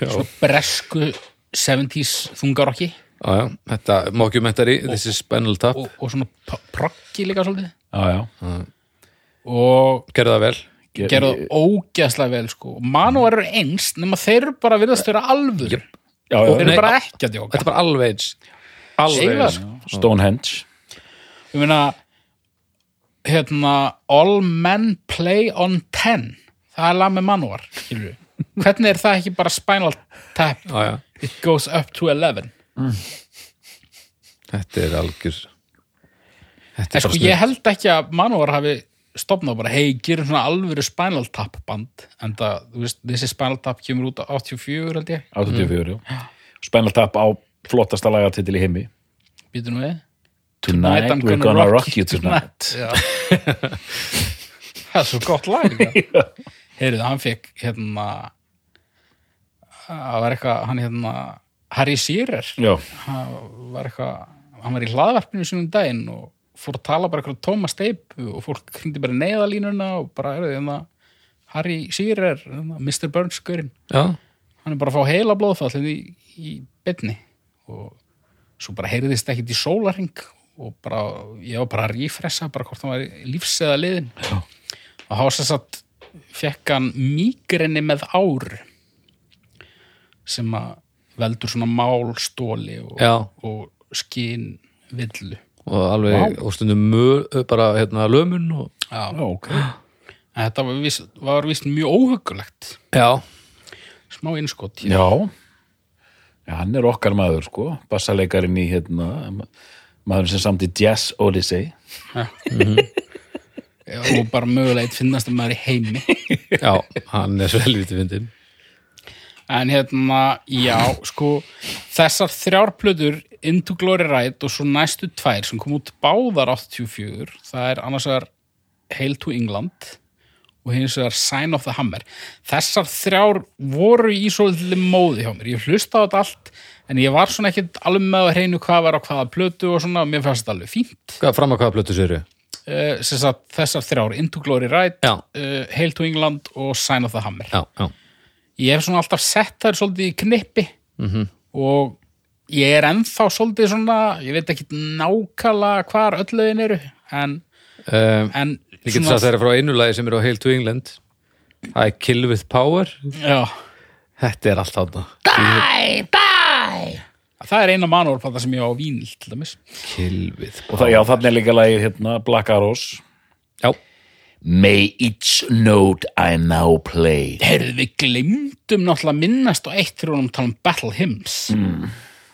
svona bresku 70s þungarokki Já, já, þetta mockumentary, this is Spinal Tap og, og svona proggi líka svolítið Já, já. og gerðu það vel Ger- gerðu það ógeðslega vel sko. Manowar eru eins nema þeir eru bara virðast vera alvur Jöp. Já, þeir já. eru Nei, bara á- ekki að djóka Þetta er bara alveg Alveg sko. Stonehenge. ég meina hérna All Men Play on 10 það er lag með skilurðu. hvernig er það ekki bara Spinal Tap Já, já, It goes up to 11 þetta er algjör Þetta er sko ég held ekki að Manowar hafi stopnað bara, hei, gerum svona alvöru Spinal Tap band en það, þú veist, þessi Spinal Tap kemur út á 84 held ég, 84, já. Spinal Tap á flottasta lagatitil í heimi. býtu nú við Tonight, I'm we're gonna rock you tonight. Já. það er svo gott lag heyrðu, hann fekk hérna það var eitthvað hann hérna Harry Shearer. Já, hann var eitthvað hann var í hlaðvarpinu sinum daginn og fór að tala bara eitthvað tóma steipu og fólk kringdi bara neyðalínuna og bara er hérna Harry Shearer, hérna, Mr. Burns skurinn Já, hann er bara að fá heila blóðfall í, í betni og svo bara heyrðist ekkit í sólarring og bara, ég var bara að rífressa bara hvort hann var lífs eða liðin Já. og þá sem sagt fekk hann mýgrinni með ár sem að veldur svona málstóli og, og skinn villu og alveg og stundum mö, bara hérna lömun og Já. já, ok. En þetta var vist, var vist mjög óhugulegt Já, smá innskot hér. Já. Já, hann er okkar maður, sko. Bassalegarinn í, hérna, maður sem samt í Jazz Odyssey. Já, og bara mögulega eitt finnast að maður í heimi já, hann er svo helviti fyndin En hérna, já, sko, þessar þrjár plötur Into Glory Ride og svo næstu tvær sem kom út báðar 84, það er annars vegar Hail to England og hins vegar Sign of the Hammer. Þessar þrjár voru í svolítið móði hjá mér. Ég hlusta á þetta allt, en ég var svona ekkert alveg með að hreinu hvað var á hvaða plötu og svona, og mér fannst þetta alveg fínt. Hvað fram að hvaða plötu séru? Uh, sagt, þessar þrjár, Into Glory Ride, uh, Hail to England og Sign of the Hammer. Já, já, ég hef svona alltaf sett þær svolítið í knippi -hmm. og ég er ennþá svolítið svona, ég veit ekki nákvæmlega hvar öll lögin eru en, um, en Ég get sagt þeirra frá einu lagi sem er á Hail to England. Það er Kill with Power. Já, Þetta er allt þarna. Bye, bye það er eina manúarplata sem ég á vínil til dæmis Kill with Og það, já, þannig er líka lagið, hérna, Black Arrows. Já, May each note I now play. heyrðu við glemdum náttúrulega minnast á eitt þegar hún tala um Battle Hymns mm.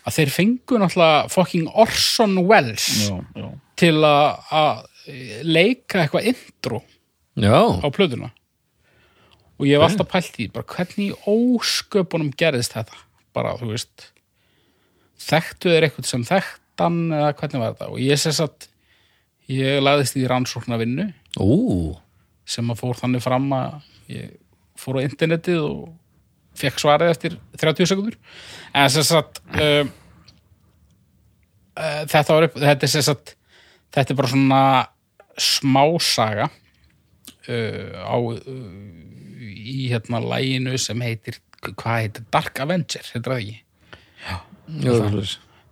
að þeir fengu náttúrulega fucking Orson Welles Já, já. til að að leika eitthvað intro já, á plötuna og ég hef alltaf pælt í bara hvernig ósköpunum gerðist þetta bara, þú veist þekktu þeir eitthvað sem þekktan eða hvernig var þetta og ég sess að ég lagðist í rannsóknarvinnu sem að fór þannig fram að ég fór á internetið og fekk svarið eftir 30 sekundur en sess að um, uh, þetta var upp þetta er sess að þetta er bara svona smásaga uh, á uh, í hérna læginu sem heitir, hvað heitir? Dark Avenger, heitir það ekki? Svoleiðis.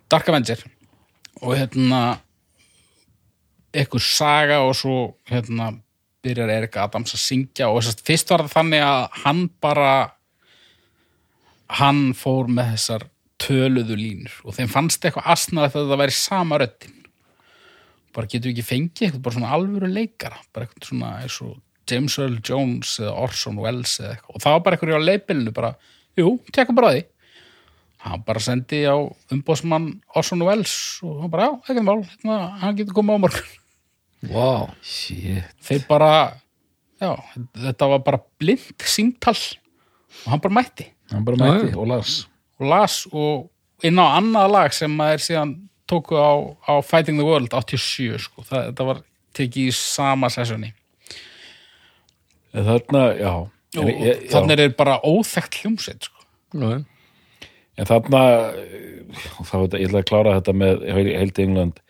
Dark Avenger. Og hérna eitthvað saga og svo hérna byrjar Erik Adams að syngja og þess að fyrst var það þannig að hann bara hann fór með þessar töluðu línur og þeim fannst eitthvað asnað að það væri sama röddin. Bara getur við ekki fengið eitthvað bara svona alvöru leikara bara eitthvað svona eins og James Earl Jones eða Orson Welles eða eitthvað. Og það var bara eitthvað á leipilinu bara, jú, tekka bara því hann bara sendi á umbóðsmann Orson Welles og hann bara, já, ekkert mál hérna, hann getur komið á morgun Vá. Shit. þeir bara, já, þetta var bara blind síntal og hann bara mætti Hann bara mætti og las. og las og inn á annað lag sem maður síðan tóku á, á Fighting the World 87 sko, það, þetta var tekið í sama sessjoni Þarna, já. og já. þannig er bara óþekkt hljómsveit sko. Já, En þarna, eh, þá ég ætla að klára þetta með heilt England,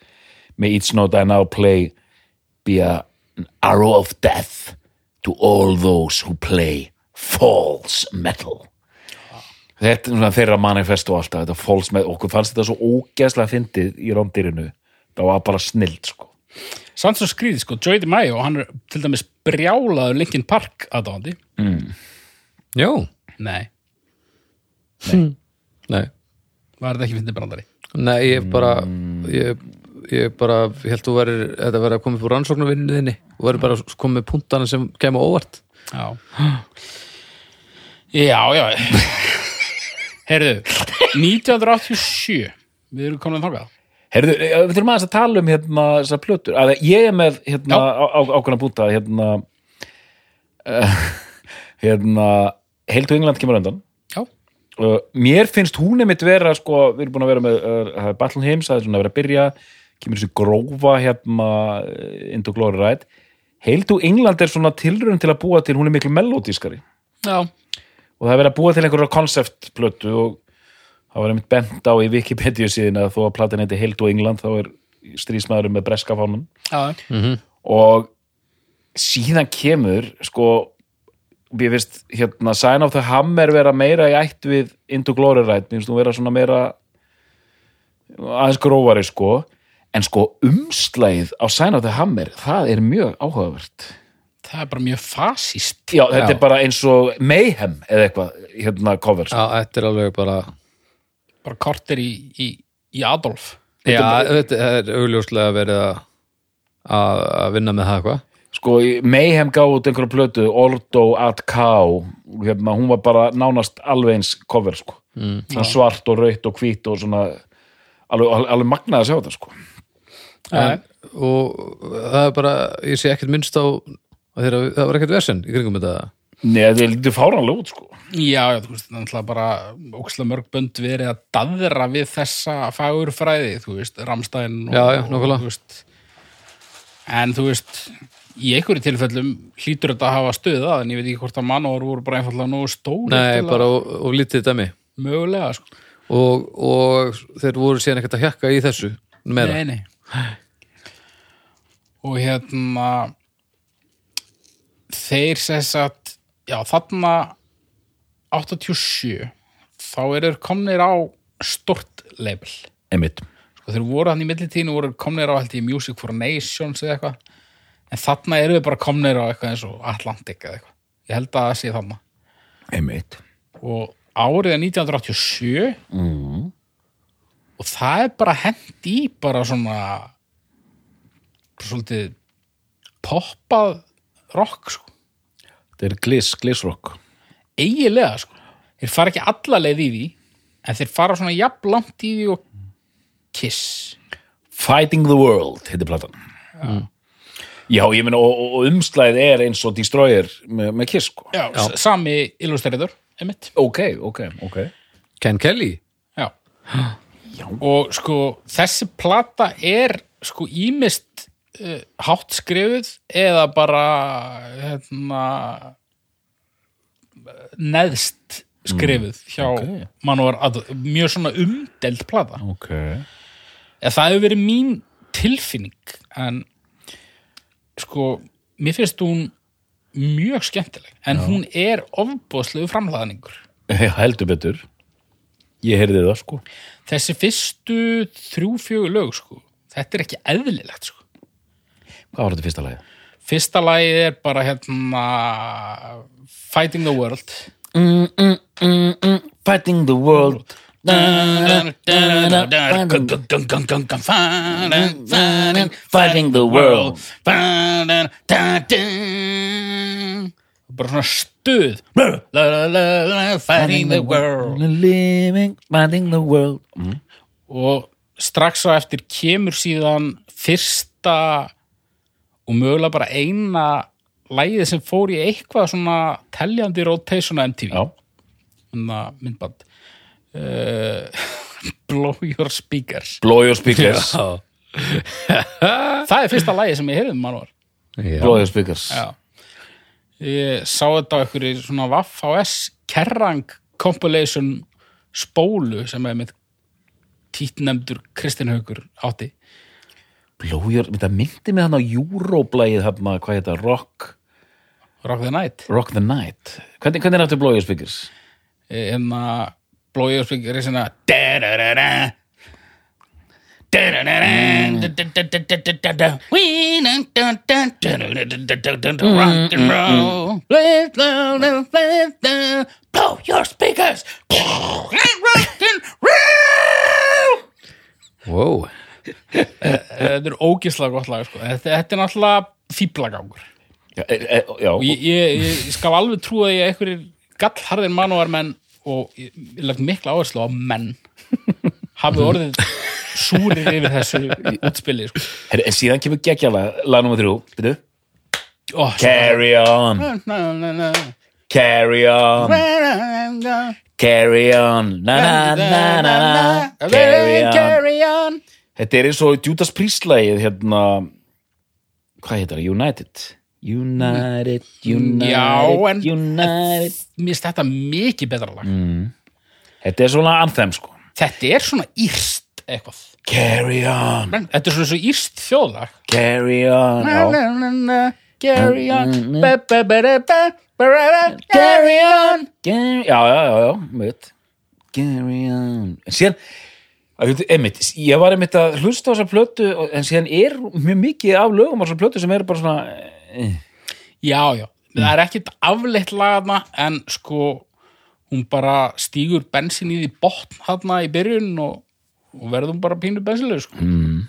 með Each Note I Now Play be a, arrow of death to all those who play false metal. Þetta er svona þeirra manifesto alltaf, þetta false metal, okkur fannst þetta svo ógeðslega fyndið í rondýrinu, það var bara snild, sko. samt svo skrýði, sko, Joey DeMaio hann er til dæmis brjálaður Linkin Park aðdáðandi, Já. nei, Nei. Var þetta ekki fyndið brandari? Nei, ég bara ég, ég bara held þú væri þetta væri að koma upp úr rannsóknarvinnu þinni þú væri bara að koma með punktana sem kemur óvart. Já. Já, já. Heyrðu 1987 Við erum komin þangað. Herðu, eh, við þurfum aðeins að tala um hérna þessar plötur, að ég er með hérna ákveðna búta hérna uh, hérna Heilt og England kemur undan. Já, uh, mér finnst hún einmitt vera sko, við erum búin að vera með uh, Battle Hymns, það er svona að vera að byrja kemur þessi grófa hérna uh, Into Glory Ride. Heilt og England er svona tilraun til að búa til hún er miklu melodískari já, og það er verið að búa til einhverja konceptplötu og það var einmitt bent á í Wikipedia síðan að þó að platin heiti Heild og England þá er strísmaðurinn með breska fánum já, og síðan kemur sko ég veist hérna Sign of the Hammer vera meira í ætt við Into Glory Ride, mér finnst þú vera svona meira aðeins grófari sko. En sko umslægið á Sign of the Hammer, það er mjög áhugavert. Það er bara mjög fasíst Já, þetta Já. er bara eins og Mayhem eða eitthvað, hérna cover sko. Já, þetta er alveg bara bara kortir í, í, í Adolf. Já, þetta er augljóslega verið að vinna með það eitthvað sko, Mayhem gáði út einhverja plötu Ordo at Cow hérna, hún var bara nánast alveg eins cover sko. mm, svona svart og raut og hvít og svona alveg, alveg, magnaði að sjá þetta sko. en, og það er bara, ég sé ekkert minnst á þeirra, það var ekkert versen í kringum þetta Nei, þetta er lítið fáranlega út sko. Já, já, þú veist, það er náttúrulega bara ókslega mörg bönd verið að daðra við þessa fagurfræði, þú veist, Ramstein og, Já, já, veist, En þú veist, í einhverju tilfellum hlýtur þetta að hafa stöðað en ég veit ekki hvort að mannor voru bara einfallega nógu stóri Nei, bara og, lítið dæmi. Mögulega, sko. Og, og þeir voru síðan ekkert að hjakka í þessu meira. Nei, nei. Og hérna þeir sess að já, þarna 87 þá eru þeir komnir á stort label. Einmitt. Sko þeir voru hann í millitíðinu voru komnir á held í Music for Nations eða eitthvað en þarna eru við bara komnir á eitthvað eins og Atlantic eða eitthvað. Ég held að það sé þarna. Einmitt. Og árið er 1987 mm. og það er bara hent í bara svona svolítið poppað rock sko. Þetta er gliss, glissrock eiginlega sko. Þeir fara ekki alla leið í því en þeir fara svona jafn langt í því og kiss. Fighting the World, heitir platan. Já, ég meina og, og- umslæðið er eins og Destroyer með, með Kiss sko. já, já. sami illustrator einmitt Ok, ok, ok Ken Kelly já. og sko þessi plata er sko ímist uh, hátt skrifuð eða bara hérna neðst skrifuð hjá ok. Manowar Adolf, mjög svona umdeld plata Ok eða það hefur verið mín tilfinning en sko mér finnst hún mjög skemmtileg en hún er ofbóðslegu framhlaðningur. Já, heldur betur. Ég heyrði það sko. Þessi fyrstu þrjú fjögur lög sko, þetta er ekki eðlilegt sko. Hvað var þetta fyrsta lagi? fyrsta lagið er bara hérna Fighting the World. Fighting the world Fighting the world. bara svona stuð Fighting the world. Living, fighting the world. Mm. og strax á eftir kemur síðan fyrsta og mögulega bara eina lægið sem fór í eitthvað svona teljandi rotation á MTV Já, Þannig að myndband uh, Blow Your Speakers. Blow your speakers. Það er fyrsta lægið sem ég heyrði um mann Blow your speakers. Já. Ég sá þetta á einhverju svona Vaff HS Kerrang compilation spólu sem er með títnemdur Kristinn Haukur átti. Blow your, þetta myndi mig hann á Euroblægið hann hvað heita, Rock? Rock the Night. Rock the Night. Hvernig, hvernig er þetta blow your speakers? en að Blow Your Speakers er svona da-da-da-da da-da-da-da rock and roll blow your speakers rock and roll Wow. þetta er ógislega gott lag sko. þetta, þetta er náttúrulega fíblagangur Já, e, e, já og ég, ég, ég skal alveg því að einhverjir gallharðir manúar menn og ég, lagt mikla áherslu á menn hafi orðið súrir yfir þessu útspili sko. En síðan kemur geggjala lag nummer þrjú, byrju. Oh, Carry on, carry on. Carry on. Na na na na na Carry on. Carry on. Þetta er eins og Judas Priest lagið hérna Hvað heitir það? United United, United, Já, en- United. mér finnst þetta mikið betra lag. Þetta er svona anthem sko. Þetta er svona írst eitthvað. Carry on, þetta er svona svo írst þjóðlag. Carry on Já. Carry on. Mm, mm, Ba, ba, ba, ba, ba, Carry on. Carry, já, já, já, já, veit Carry on. Síðan, einmitt Ég var einmitt að hlusta á þessa plötu En síðan er mjög mikið af lögum á þessa plötu sem eru bara svona Já, já, það er ekkit afleitt lagana en sko hún bara stígur bensin í því botn þarna í byrjun og, og verðum bara pínu bensinlega sko. mm.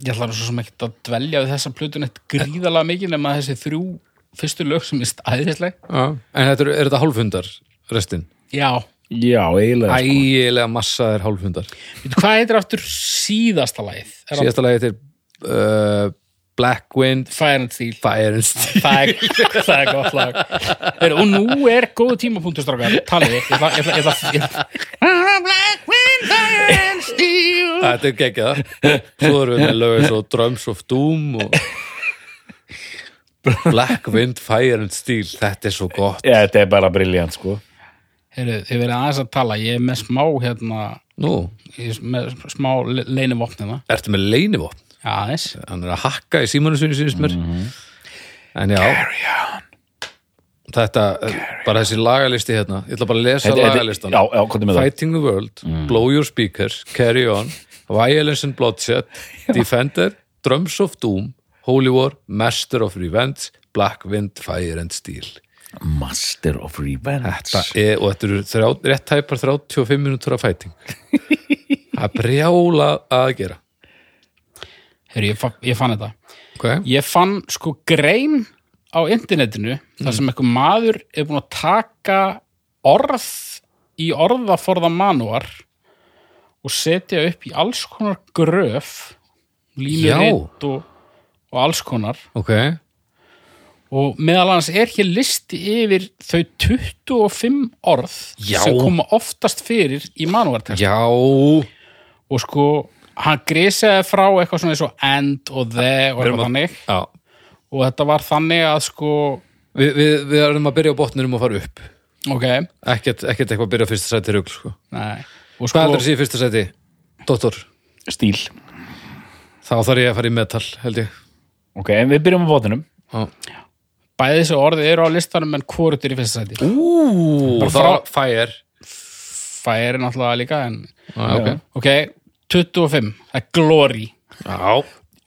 Ég ætla nú svo sem ekkert að dvelja við þessa plötun eitt gríðalega mikið nema þessi þrjú fyrstu lög sem er stæðisleg Já. En þetta er, er þetta hálfhundar restin? Já, Já, eiginlega sko. Ægilega massaðir hálfhundar. veitu hvað heitir aftur síðasta lagið? Er Síðasta lagið er uh, Black Wind Fire and Steel Fire and Steel. það er, það er gott lag Heru, og nú er góðu tímapunktur strákar talið þið, ég ætla, ég ætla, ég ætla, ég ætla. Black wind, fire and steel Þetta er geggjað. Svo erum við með lögum svo Drums of Doom og Black Wind, Fire and Steel. Þetta er svo gott. Já, þetta er bara briljant sko Heru, þið verið aðeins að tala ég er með smá hérna Nú, ég er með smá leinivopnina ertu með leinivopn? Já, aðeins Hann er að hakka í símanu sinni sínist mér. En já. Þetta, bara þessi lagalisti hérna. Ég ætla bara að lesa lagalistan. Já, já, hvað með það? Fighting the World, Blow Your Speakers, Carry On, Violence and Bloodshed, Defender, Drums of Doom, Holy War, Master of Revenge, Black Wind, Fire and Steel. Master of Revenge Þetta er, og þetta eru þrjá, rétt tæpar 35 minútur af fighting. Það er brjála að gera. Heru, ég, ég fann þetta. Okay. ég fann sko grein á internetinu þar sem eitthvað maður er búin að taka orð í orðaforða manúar og setja upp í alls konar gröf línuritt og, og alls konar. Ok, og meðal hans er hér listi yfir þau 25 orð Já. sem koma oftast fyrir í manúartext já, og sko hann grísaði frá eitthvað svona eins og end og the og eitthvað að- þannig já. og þetta var þannig að sko Vi, við, við erum að byrja á botninum og fara upp. ok, Ekkert, ekkert eitthvað að byrja á fyrsta sæti rugl, sko. nei og Hvað sko, heldur þessi í fyrsta sæti? Dóttor, Stíl þá þarf ég að fara í metal, held ég. Ok, en við byrjum á bóttinum Já. bæði þessi orði eru á listanum en hvort er í fyrsta sæti Ú, Bara þá frá- fire Fire er náttúrulega líka en ah, ok, ok, 25, það er Glory. Já,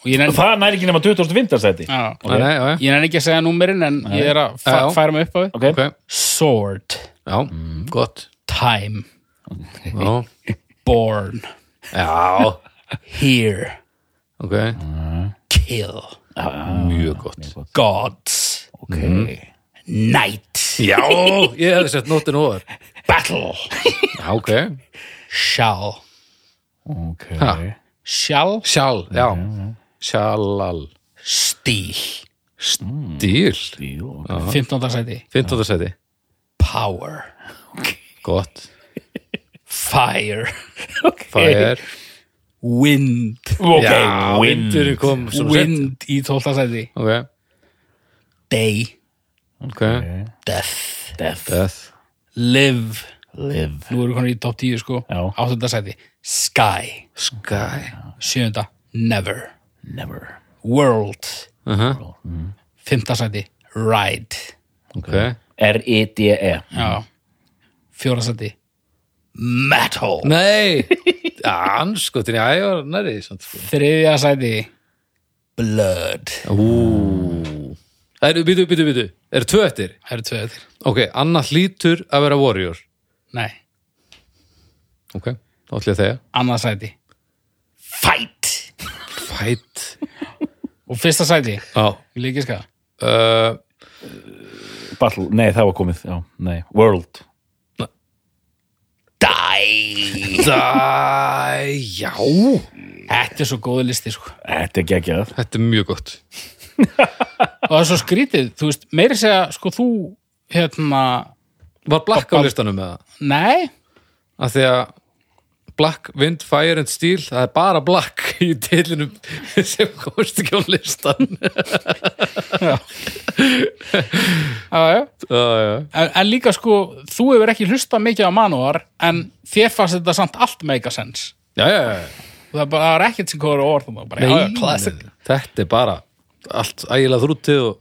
og ég nenni, Það næri ekki nema 2005. sæti. já, okay. nei, ég nenni ekki að segja númerin en ég er að já. færa mig upp á við Ok. ok, Sword, já, gott. Time, já, Born. Já, Here, Kill. Mjög gott. Gods, Ok. Night já, ég hefði sett nóttin over Battle. Shall Ok. ha, Shall sjál, já. sjálal, Steel stíl. Stíl, ok. 15. sæti. 15. seti, Power. Gott. Fire. Fire, Wind. Ok, já, wind. Wind í 12. sæti. Ok, Day. Ok, Death. Death. death. Live. Live. Nú erum við konar í top 10 sko. Já. 8. sæti Sky. Sky. 7. Never. Never. World. Uh -huh. 5. sæti. Ride. Ok, R-I-D-E. Já. 4. sæti. Metal. Nei. Anskotin, já, ég var næri samt, sko. 3. sæti. Blood. Ú. Það eru, býtu, býtu, býtu, eru tvö eftir? Það eru tvö eftir. Ok, annað hlýtur að vera warrior. Nei. Ok, þá ætlum ég að þegja Annað sæti Fight fight Og fyrsta sæti já, Ég líki skaða uh, Battle. Nei, það var komið. Já, nei. World. Die Dæ, já Þetta er svo góðu listi sko Þetta er geggjað. Þetta er mjög gott Og það er svo skrítið, þú veist, meiri segja sko þú, hérna Var Black á listanum með það? Nei, Af því að Black, Wind, Fire and Steel það er bara Black í tilinum sem komst ekki á listan. Já, já Já, já en, en líka sko, þú hefur ekki hlustað mikið á manúar en þér fannst þetta samt allt make a sense. Já, já, já. Það er bara það er ekkert sem komur á orð og bara, já, já, classic. Þetta er bara allt ægilega þrútið og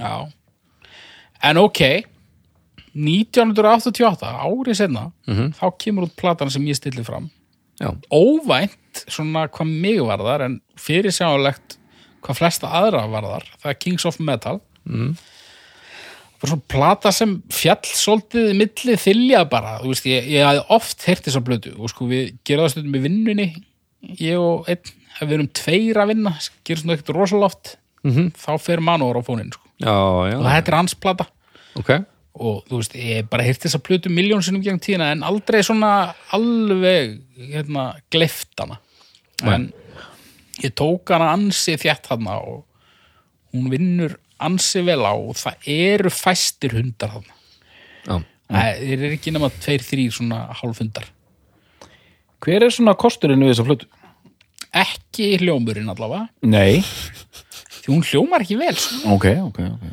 já. en ok 1988, árið senna þá kemur út platan sem ég stilli fram. Já, óvænt, svona hvað mig varðar en fyrir sjálflegt hvað flesta aðra varðar, það er Kings of Metal. Mm. svona plata sem fjall svolítið milli þylja bara, þú veist, ég, ég hafði oft heyrt þessa blötu og sko við gerum það stundum í vinnunni ég og einn, við erum tveir að vinna gerum svona ekkert rosaloft -hmm. þá fer manúar á fónin sko. já, já. Og þetta er hans plata. Ok, og þú veist, ég bara heyrt þessa plötu miljón sinnum gegn tíðina en aldrei svona alveg hérna, gleift hana en ég tók hana ansi þjætt hana og hún vinnur ansi vel á og það eru fæstir hundar hana já það er ekki nema tveir, þrýr svona hálfhundar Hver er svona kosturinn við þessa flötu? ekki hljómurinn allavega Nei. því hún hljómar ekki vel sko. Ok, ok, ok.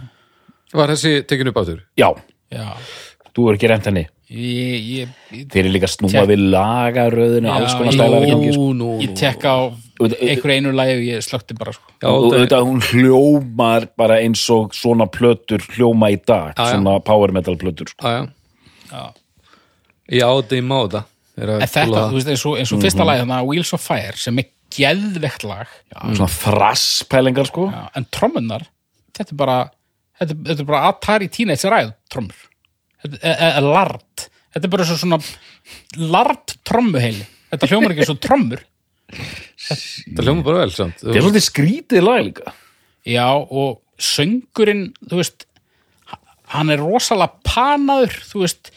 Var þessi tekin upp áttur? Já, já, þú er ekki reynd henni. ég, ég, ég, Þeir eru líka snúa Tek- við lagaröðinu, alls Já, konar stælar í gangi. sko. ég tekka á Auðvitað- einhver einu lagi og ég slökti bara sko. Já, og þetta- auðvitað hún hljómar bara eins og svona plötur hljóma í dag, Já, já. svona power metal plötur sko. Já, já áti í máta En þetta, þú veist, eins og, eins og fyrsta lagi þannig að Wheels of Fire sem er geðvegt lag já, svona frasspælingar sko já, en trommunar þetta er bara, þetta, þetta er bara Atari Teenage Ræð trommur. Þetta er lart þetta er bara svo svona lart trommuheili. Þetta hljómar ekki svo trommur. Það hljóma bara vel samt þetta er svolítið skrítið lag líka. Já og söngurinn þú veist hann er rosalega panaður þú veist.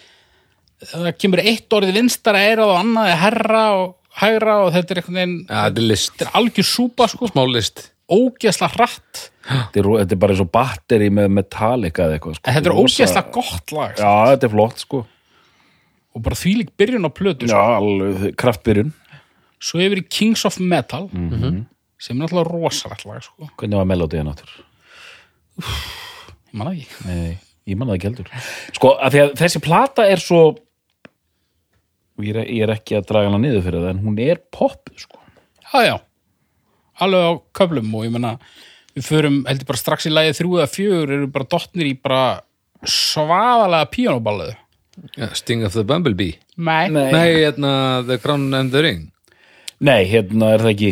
Það kemur eitt orðið vinstara eirað og annað er herra og hægra og þetta er einhvern veginn Já, þetta er list. þetta er algjör súpa sko. Smá list. Ógeðslega hratt þetta er, þetta er bara eins og batteri með Metallica eða eitthvað sko. þetta er ógeðslega gott lag já, þetta er flott sko og bara þvílík byrjun á plötu já, sko. alveg kraftbyrjun svo hefur í Kings of Metal sem er náttúrulega rosalegt lag sko. hvernig var melodíðan áttur? ég manna ekki Nei, ég manna ekki heldur sko, því að þessi plata er svo ég er, ég er ekki að draga hana niður fyrir það en hún er pop sko. já já, alveg á köflum og ég menna við förum heldur bara strax í lagið þrjú eða fjögur eru bara dottnir í bara svaðalega píanóballuðu Ja, Sting of the Bumblebee. Nei, Nei. Hérna, The Crown and the Ring. Nei, hérna er það ekki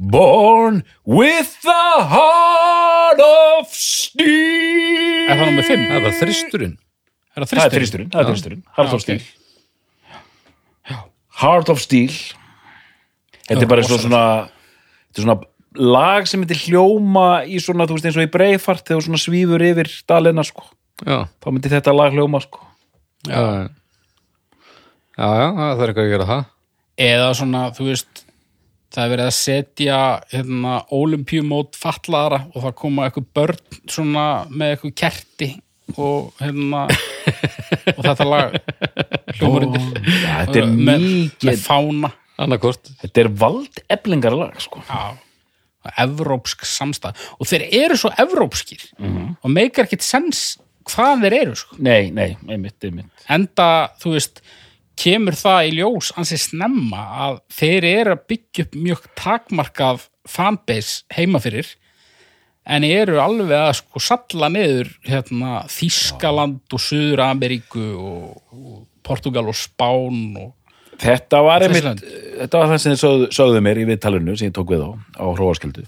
Born with the heart of steel. Er það nummer fimm? Það var þristurinn. Það er þristurinn? það er þristurinn. Heart of. Steel. Heart of Steel. Þetta er bara eins og rosalegt. svona Þetta er svona lag sem myndir hljóma í svona, þú veist, eins og í breifart þegar svona svífur yfir dalina, sko. Já, þá myndi þetta lag hljóma, sko. Já. Já, já, það er eitthvað að gera það. Eða svona, þú veist það er verið að setja hérna, olimpíumót fatlaðara og það koma eitthvað börn svona með eitthvað kerti og hérna og þetta lag hljómar undir. Já, þetta er með, mikið með fána. Annarkort Þetta er vald eflingar lag, sko. Já, evrópsk samstæð og þeir eru svo evrópskir og meikar ekkit sens hvað þeir eru sko. Nei, nei, einmitt, einmitt enda, þú veist kemur það í ljós ansi snemma að þeir eru að byggja upp mjög takmarkað fanbase heima fyrir en eru alveg að sko salla niður hérna, Þískaland og Suður Ameríku og, og Portugal og Spán og Þetta var einmitt, þetta var það sem þið sögðu, mér í viðtalinu sem ég tók við á, á hróaskjöldu.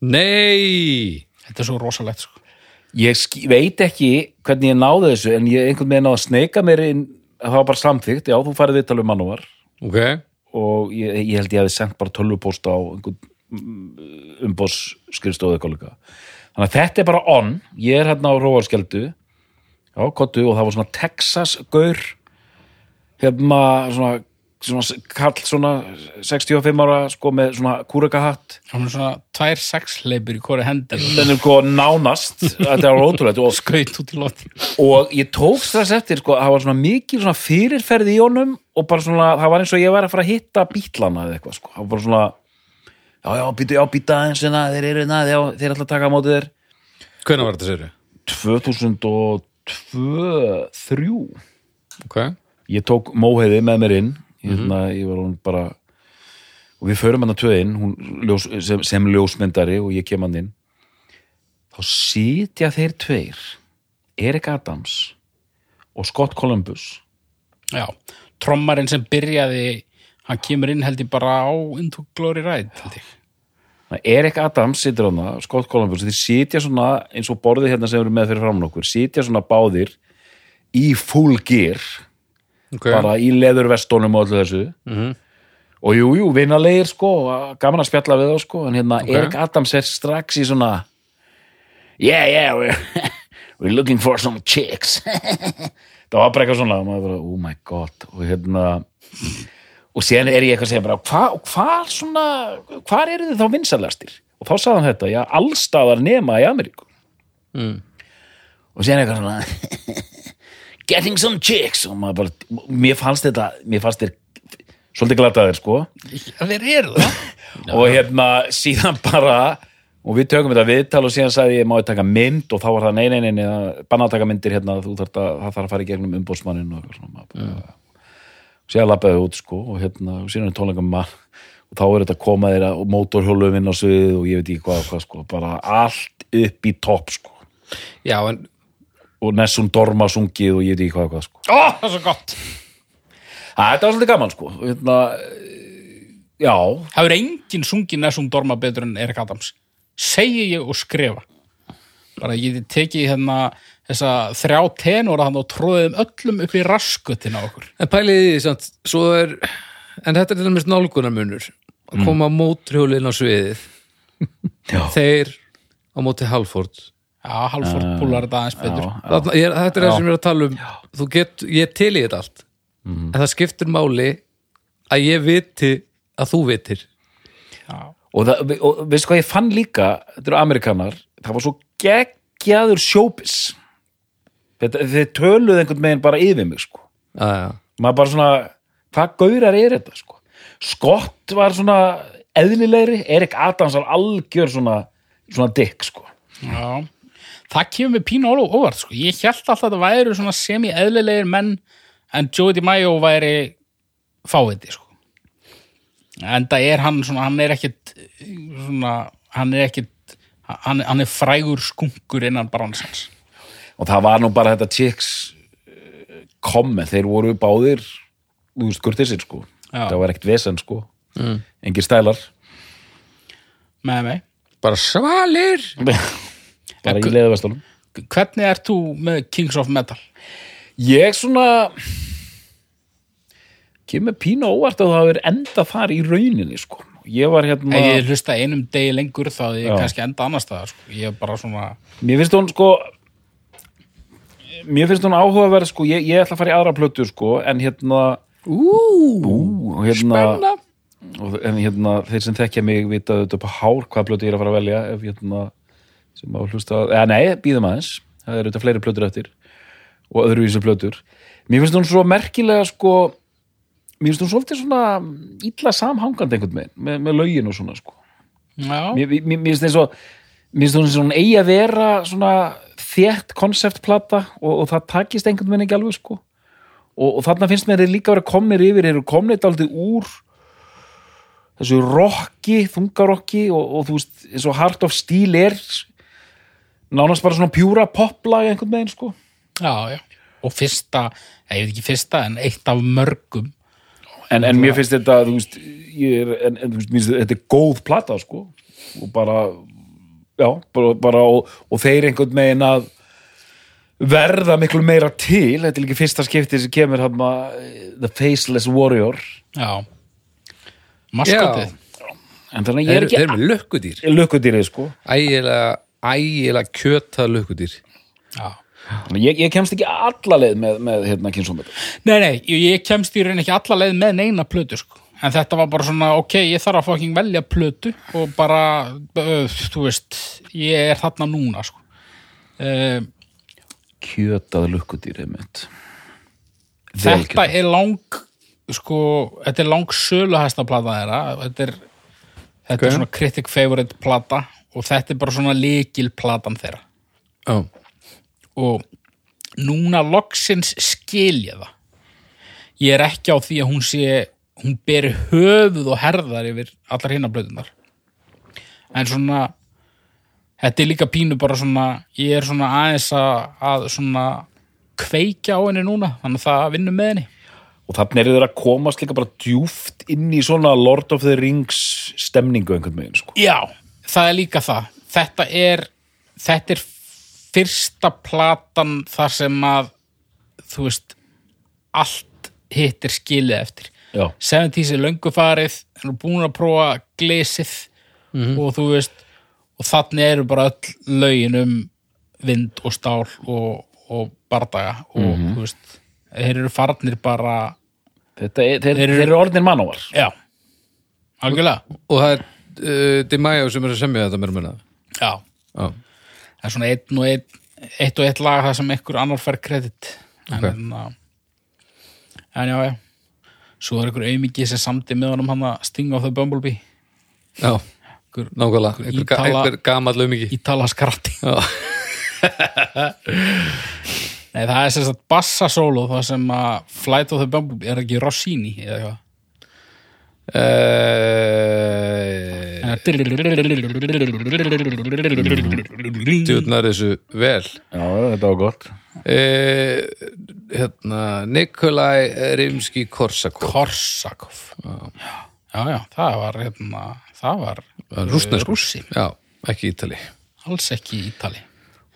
Nei! Þetta er svo rosalegt sko. Ég ski, veit ekki hvernig ég náði þessu en ég einhvern veginn náði að sneika mér inn, það var bara samþykkt, já þú farið viðtal um mannúvar Ok, og ég, ég held ég hefði sendt bara tölvupóst á einhvern umbós skrifstóðu kollega. Þannig að þetta er bara on, ég er hérna á hróaskjöldu, já, kottu og það var svona Texas gaur, hérna svona, svona kall svona 65 ára sko með svona kúrekahatt. Hann er svona tvær sexleipur í hvori hendur þennum sko nánast. Þetta var ótrúlega og, skaut út í lotti og ég tók strax eftir sko það var svona mikil svona fyrirferð í honum og bara svona, það var eins og ég væri að fara að hitta bítlana eða eitthvað sko, það var bara svona já, já, býtu, já, býta aðeins hérna, þeir eru hérna, já, þeir ætla að taka á móti þér. Hvenær var þetta sér? 2002-2003 Ok, ég tók móheiði með mér inn hérna, ég var hún bara og við förum hann að tvöðin hún, ljós, sem, sem ljósmyndari og ég kem hann inn. Þá sitja þeir tveir Erik Adams og Scott Columbus. Já, trommarinn sem byrjaði hann kemur inn held ég bara á Into Glory Ride Erik Adams situr hann Scott Columbus, þeir sitja svona eins og borðið hérna sem eru með fyrir framan okkur sitja svona báðir í full gear ok. Bara í leðurvestónum og öllu þessu. Mhm. og jú, jú, vinnalegir sko gaman að spjalla við þá sko. En hérna Ok. Erik Adams er strax í svona yeah, yeah, we're, we're looking for some chicks. Það var bara eitthvað svona og maður bara, oh my god. Og hérna og síðan er ég eitthvað að segja bara hvað hva svona, hvar eru þið þá vinsalastir og þá sagði hann þetta, já, allstaðar nema í Ameríku. Mm. og síðan eitthvað svona getting some chicks. Og maður bara, mér fannst þetta mér fannst þér svolítið glataðir sko. Þeir eru það. Og hérna síðan bara og við tökum þetta viðtal og síðan sagði ég má ég taka mynd? Og þá var það nei, nei, nei, banna að taka myndir hérna, þú þarf að, það þarf að fara í gegnum umbóðsmannin og svona. Bara, síðan lappaði út sko og hérna, og síðan er tónleikum mann og þá er þetta að koma þeirra og mótorhjólufinn á svið og ég veit ekki hvað, hvað sko, bara allt upp í topp sko. Já, en og Nessun Dorma sungið og ég veit ekki hvað, og hvað sko. Ó, það er svo gott. Æ, þetta var svolítið gaman sko. Hérna, já, Það er enginn sungið Nessum Dorma betur en Erik Adams? Segi ég og skrifa. Bara ég geti tekið hérna þessa þrjá tenóra hann og tróðið þeim öllum upp í raskutin á okkur. En pæliði því, samt, svo er en þetta er til dæmis nálgunarmunur að koma á mótrjólinn á sviðið. Já. þeir á móti Halford Já, Halford púlar þetta aðeins betur. já, ég, þetta er það sem ég er að tala um. Þú get, ég er til í þetta allt. En það skiptir máli að ég viti að þú vitir. Já, og, það, og veistu hvað ég fann líka? Þetta eru amerikanar, það var svo geggjaður sjópis þetta, þeir töluðu einhvern veginn bara yfir mig sko, já, já. maður bara svona hvað gaurar er þetta sko? Scott var svona eðlilegri Erik Adams var algjör svona svona dick sko. Já Það kemur með pínu ólu óvart sko. Ég held alltaf að þetta væri svona semi-eðlilegir menn en Joey DiMaggio væri fáviti sko. En það er hann svona, hann er ekkit svona, hann er ekkit hann, hann er frægur skunkur innan bransans og það var nú bara þetta chicks eh, komment, þeir voru báðir þú veist, kurtisir sko Já. það var ekkert vesen sko mm. engir stælar með mig bara svalir bara í leðuvestunum hvernig ert þú með Kings of Metal? ég svona kemur pínu óvart að það hafi enda þar í rauninni sko ég var hérna Ef ég hlusta einum degi lengur þá ég Já. kannski enda annars staðar sko. ég er bara svona Mér finnst hún sko Mér finnst hún áhugaverð sko Ég, ég ætla að fara í aðra plötu sko En hérna Ú, og hérna, og, En hérna Þeir sem þekkja mig vita þetta upp á hár Hvað plötu ég er að fara að velja Ef hérna sem á hlusta Eða nei, býðum aðeins. Það eru þetta fleiri plötur eftir Og öðruvísu plötur. Mér finnst hún svo merkilega sko Mér finnst hún svolítið svona Ítla samhangandi einhvern veginn Með, með lögin og svona sko. Já, mér, mér, mér finnst eins og mér finnst hún svona eigi að vera svona þétt konceptplata og, og það takist einhvern veginn ekki alveg sko. Og, og þarna finnst mér líka að vera komnir yfir eru komnir daldið úr þessu rocki, þungarocki og, og þú veist, eins og Heart of Steel er nánast bara svona pjúra poplag einhvern veginn sko. Já, já. Og fyrsta, ég veit ekki fyrsta en eitt af mörgum. En, en mér finnst þetta, veist, ég er, en, en finnst þetta er góð plata sko. Og bara já, bara, bara og, og þeir einhvern veginn að verða miklu meira til. Þetta er líka fyrsta skipti sem kemur hann The Faceless Warrior. Já. Maskotið. En þannig að ég er þeir eru ekki með lukkudýr. Lukkudýrið sko. Ægilega, ægilega kjötað lukkudýr já. Ég, ég kemst ekki alla leið með, með hérna kynsómeta Nei, nei, ég, kemst í raun ekki alla leið með neina plötu sko. en þetta var bara svona, ok, ég þarf að fucking velja plötu og bara uh, þú veist, ég er þarna núna sko. uh, kjötað lukkudýrið mitt Þetta er lang sko, þetta er lang söluhæsta plata þeirra. Þetta er, þetta Ok. er svona critic favorite plata og þetta er bara svona líkil platan þeirra. Já, og núna loksins skil ég það. Ég er ekki á því að hún sé hún beri höfuð og herðar yfir allar hinna blöðunar en svona þetta er líka pínu bara svona ég er svona aðeins að, að svona kveikja á henni núna þannig að það vinnur með henni. Og þannig eru þeir að komast líka bara djúft inn í svona Lord of the Rings stemningu einhvern veginn sko. Já, það er líka það. Þetta er, þetta er fyrsta platan þar sem að, þú veist, allt hitt er skilið eftir. já, 70s er löngu farið, hann er búin að prófa glesið og þú veist, og þannig eru bara öll lögin um vind og stál og, og bardaga og þú veist, þeir eru farnir bara, þetta er, þeir, Þeir eru- þeir eru orðnir manóvar já, algjörlega, og það er uh, Dimæjó sem er að semja þetta mér munna já. Já, það er svona einn og einn eitt og eitt lag það sem einhver annar fær kredit. En, Ok. okay. en já, já. Svo er einhver aumingi sem samdi með honum hann að Sting of the Bumblebee. Já. Einhver nákvæmlega, einhver, Ítala- einhver gamall um ekki ítala skratti Já, nei, það er sem sagt bassasólo það sem að Flight of the Bumblebee er ekki Rossini eða eitthvað djúðnar þessu vel. Já, þetta var gott. Uh, hérna, Nikolai Rimski-Korsakov Korsakov. Já, já, það var hérna, það var rússneskur. rússi, Já, ekki Ítali. Alls ekki Ítali.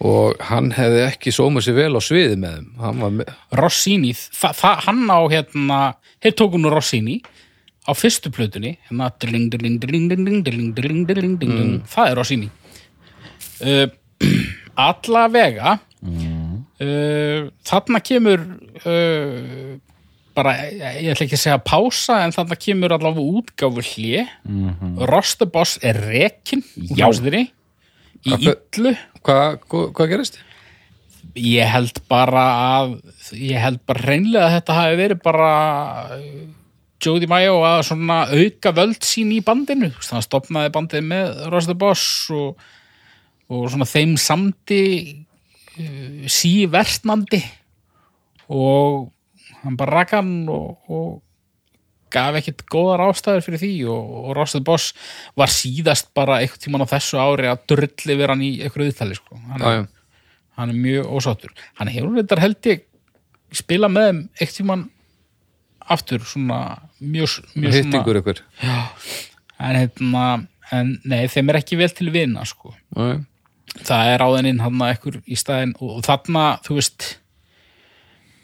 Og hann hefði ekki sómað sér vel á sviði með þeim. Hann var með, Rossini, þa, þa, hann á hérna, hér tók hún Rossini á fyrstu plötunni hérna, dling, dling, dling, það er Rossini uh, alla vega mm. uh, þarna kemur uh, bara ég ætla ekki að segja pása en þarna kemur allavega útgáfu hlið mm -hmm. Rostaboss er rekin jáðri í yllu hvað hva, hva gerist þið? Ég held bara að ég held bara reynlega að þetta hafi verið bara Jody Mayo að svona auka völd sín í bandinu þannig að stopnaði bandið með Ross the Boss og, og svona þeim samdi uh, sívertnandi og hann bara rakk hann og, og gaf ekkit góðar ástæður fyrir því og, og Ross the Boss var síðast bara einhvern tímann á þessu ári að drulli vera hann í einhverju viðtali sko. hann, já. hann er mjög ósáttur hann hefur þetta held ég spila með þeim einhvern tímann aftur svona mjög, mjög Hittingur ykkur. en, hérna, en nei, þeim er ekki vel til vina sko. Já. það er áðaninn hann ekkur í staðinn og, og þarna, þú veist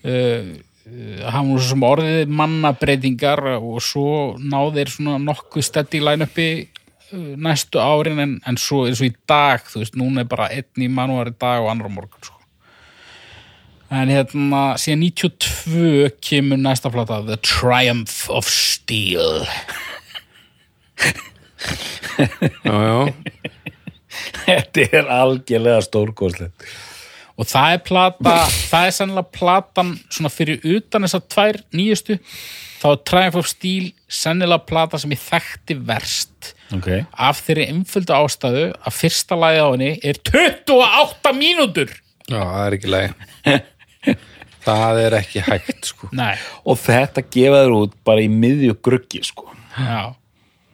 uh, uh, hann var svo sem orðið mannabreitingar og svo náðir svona nokkuð steddi line-upi uh, næstu árin en, en svo eins og í dag, þú veist, núna er bara einn í manúar í dag og annar á morgun sko. En hérna síðan 92 kemur næsta plata The Triumph of Steel. Já, já. Þetta er algjörlega stórkostlegt. Og það er plata það er sennilega platan svona fyrir utan þessar tvær nýjustu. Þá er Triumph of Steel sennilega plata sem ég þekkti verst. Ok. Af þeirri einföldu ástæðu að fyrsta lagið á henni er 28 mínútur. Já, það er ekki leið. það er ekki hægt, sko. Nei, Og þetta gefaður út bara í miðju gruggi sko. Já,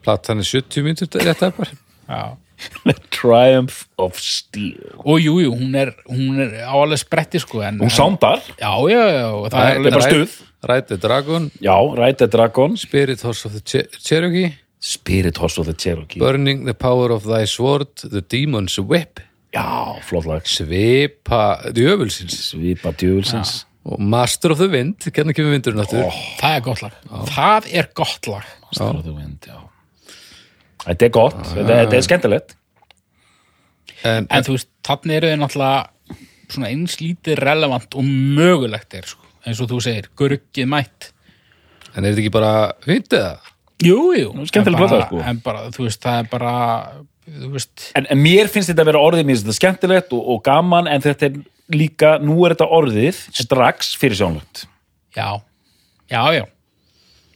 Platan er 70 mínútur, þetta er bara. já. The Triumph of Steel. Og jú, jú, hún er, er áalveg spretti sko Hún sándar? Já, já, já, það er bara stuð. Ride the Dragon, Já, Ride the Dragon. Spirit Horse of the Che- Cherokee, Spirit Horse of the Cherokee. Burning the Power of Thy Sword, The Demon's Whip, Já, flott lag. Svipa Djöfulsins. Svipa djúvilsins og Master of the Wind, hvernig kemur vindurinn áttur? það er gott lag, það er gott lag. Star of the Wind, já. Þetta er gott, þetta, þetta er skemmtilegt. En, en þú veist, þannig eru þau náttúrulega svona eins lítið relevant og mögulegt er sko, eins og þú segir, gurgið mætt. En er þetta ekki bara fyndið það? Jú, jú, skemmtileg en sko. En bara, þú veist, það er bara en, en mér finnst þetta að vera orðið mér finnst þetta skemmtilegt og, og gaman en þetta er líka, nú er þetta orðið strax fyrir sjónlögt já. Já, já,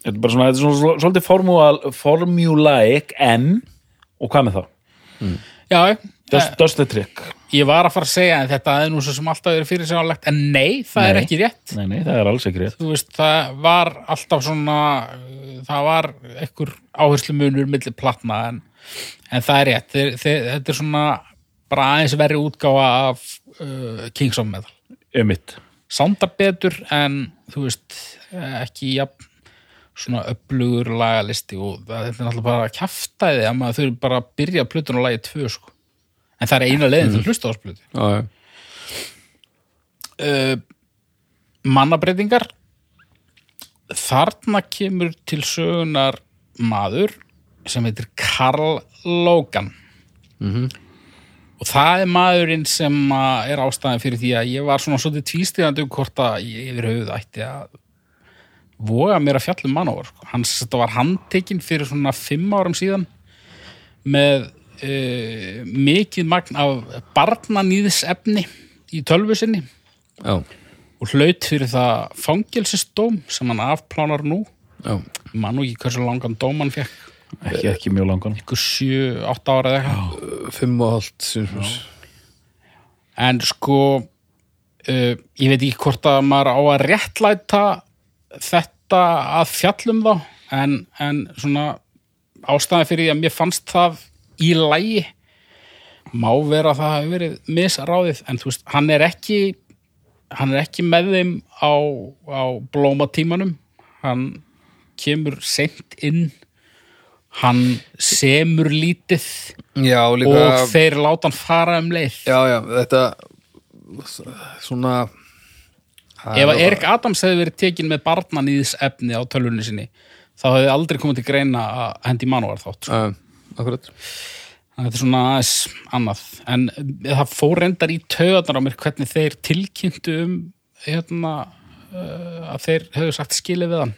Þetta er bara svona, þetta er svona svolítið formúal, formulaik en og hvað með það? já. Eh, does the trick. Ég var að fara að segja en þetta er nú svo sem alltaf verið fyrir sjónlegt en nei, það er Nei. ekki rétt. Nei, nei, það er alls ekki rétt. Þú veist, það var alltaf svona það var ekkur áherslu munur milli platna en, en það er rétt, þeir, þeir, þetta er svona bara aðeins verri útgáfa af uh, Kings of Metal. Um mitt sándar betur en þú veist, ekki jafn svona upplugur lagalisti og þetta er náttúrulega bara kjaftaði að maður þurfi bara að byrja plötun á lagi tvö sko. en það er eina leiðin til að hlusta á þessu plötu. Já, já. uh, mannabreitingar þarna kemur til sögunar maður sem heitir Karl Logan og það er maðurinn sem að er ástæðan fyrir því að ég var svona svolítið tvístíðandi um hvort að ég yfir höfuð ætti að voga mér að fjalla um Manowar sko. hans þetta var handtekinn fyrir svona fimm árum síðan með uh, mikið magn af barnanýðsefni í tölvu sinni Já, og hlaut fyrir það fangelsistóm sem hann afplánar nú já. mann og ekki hversu langan dóm hann fekk ekki, ekki mjög langan. Ykkur 7-8 ára eða eitthvað. Fimm og hálft sinns. en sko uh, ég veit ekki hvort að maður á að réttlæta þetta að fjallum þá en, en svona ástæðan fyrir því að mér fannst það í lægi má vera að það hafi verið misráðið. En þú veist, hann er ekki hann er ekki með þeim á, á blómatímanum. Hann kemur seint inn hann semur lítið Já, líka... og þeir láta hann fara um leið. Já, já, þetta svona ef að Erik Adams hefði verið tekin með barnanýðs efni á tölvunni sinni þá hefði aldrei komið til greina að hendi manúar þátt. Já, akkurat. Þetta er svona aðeins annað. En það fór reyndar í töðanar á mér hvernig þeir tilkynntu um hérna uh, að þeir hefðu sagt skilið við hann.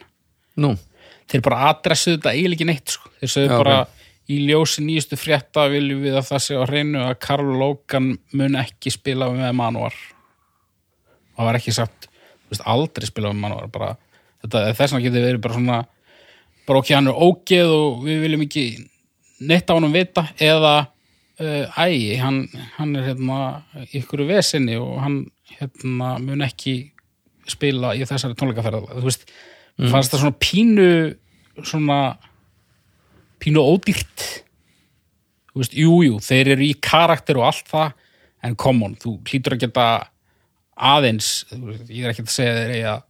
Nú, þeir bara adressuðu þetta eiginlega neitt sko. Þeir sögðu bara í ljósi nýjustu frétta viljum við að það sé á hreinu að Karl Logan mun ekki spila með Manowar það var ekki sagt veist, aldrei spila með Manowar bara, þetta, þess vegna getur verið bara svona bara ok, hann er ógeð og við viljum ekki neitt á hann vita eða uh, æ, hann, hann er hérna ykkur vesinni og hann hérna mun ekki spila í þessari tónleikaferða þú veist, fannst það svona pínu svona pínu ódýrt. Þú veist, jú, jú, þeir eru í karakter og allt það, en come on þú hlýtur að geta aðeins veist, ég er ekki að segja þeir að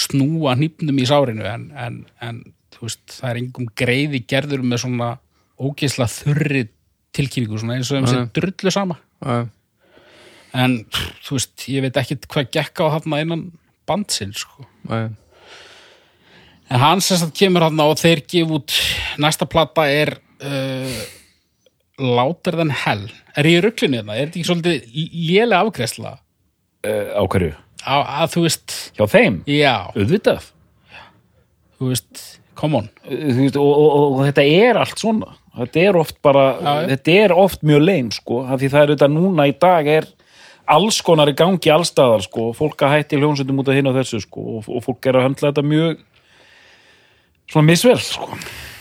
snúa hnípnum í sárinu en, en, en veist, það er engum greiði gerður með svona ógeðsla þurri tilkynningu svona eins og þeim sem drullu sama. Já, en þú veist, ég veit ekki hvað gekk á þarna innan bandsinn sko. en hann sagt kemur þarna og þeir gef út næsta plata er uh, Láter than Hell er ég í rugglinu þarna, er þetta ekki svolítið lélega afgreðsla uh, á hverju? að, að þú veist, Hjá þeim? já Auðvitað þú veist, come on Þú veist, og, og, og þetta er allt svona þetta er oft bara, Já, já. þetta er oft mjög leim sko, af því það er þetta núna í dag er alls konar í gangi allstaðar sko, fólk að hætti hljónsöndum út af hinn og þessu sko, og, og fólk er að höndla þetta mjög svona misvel sko.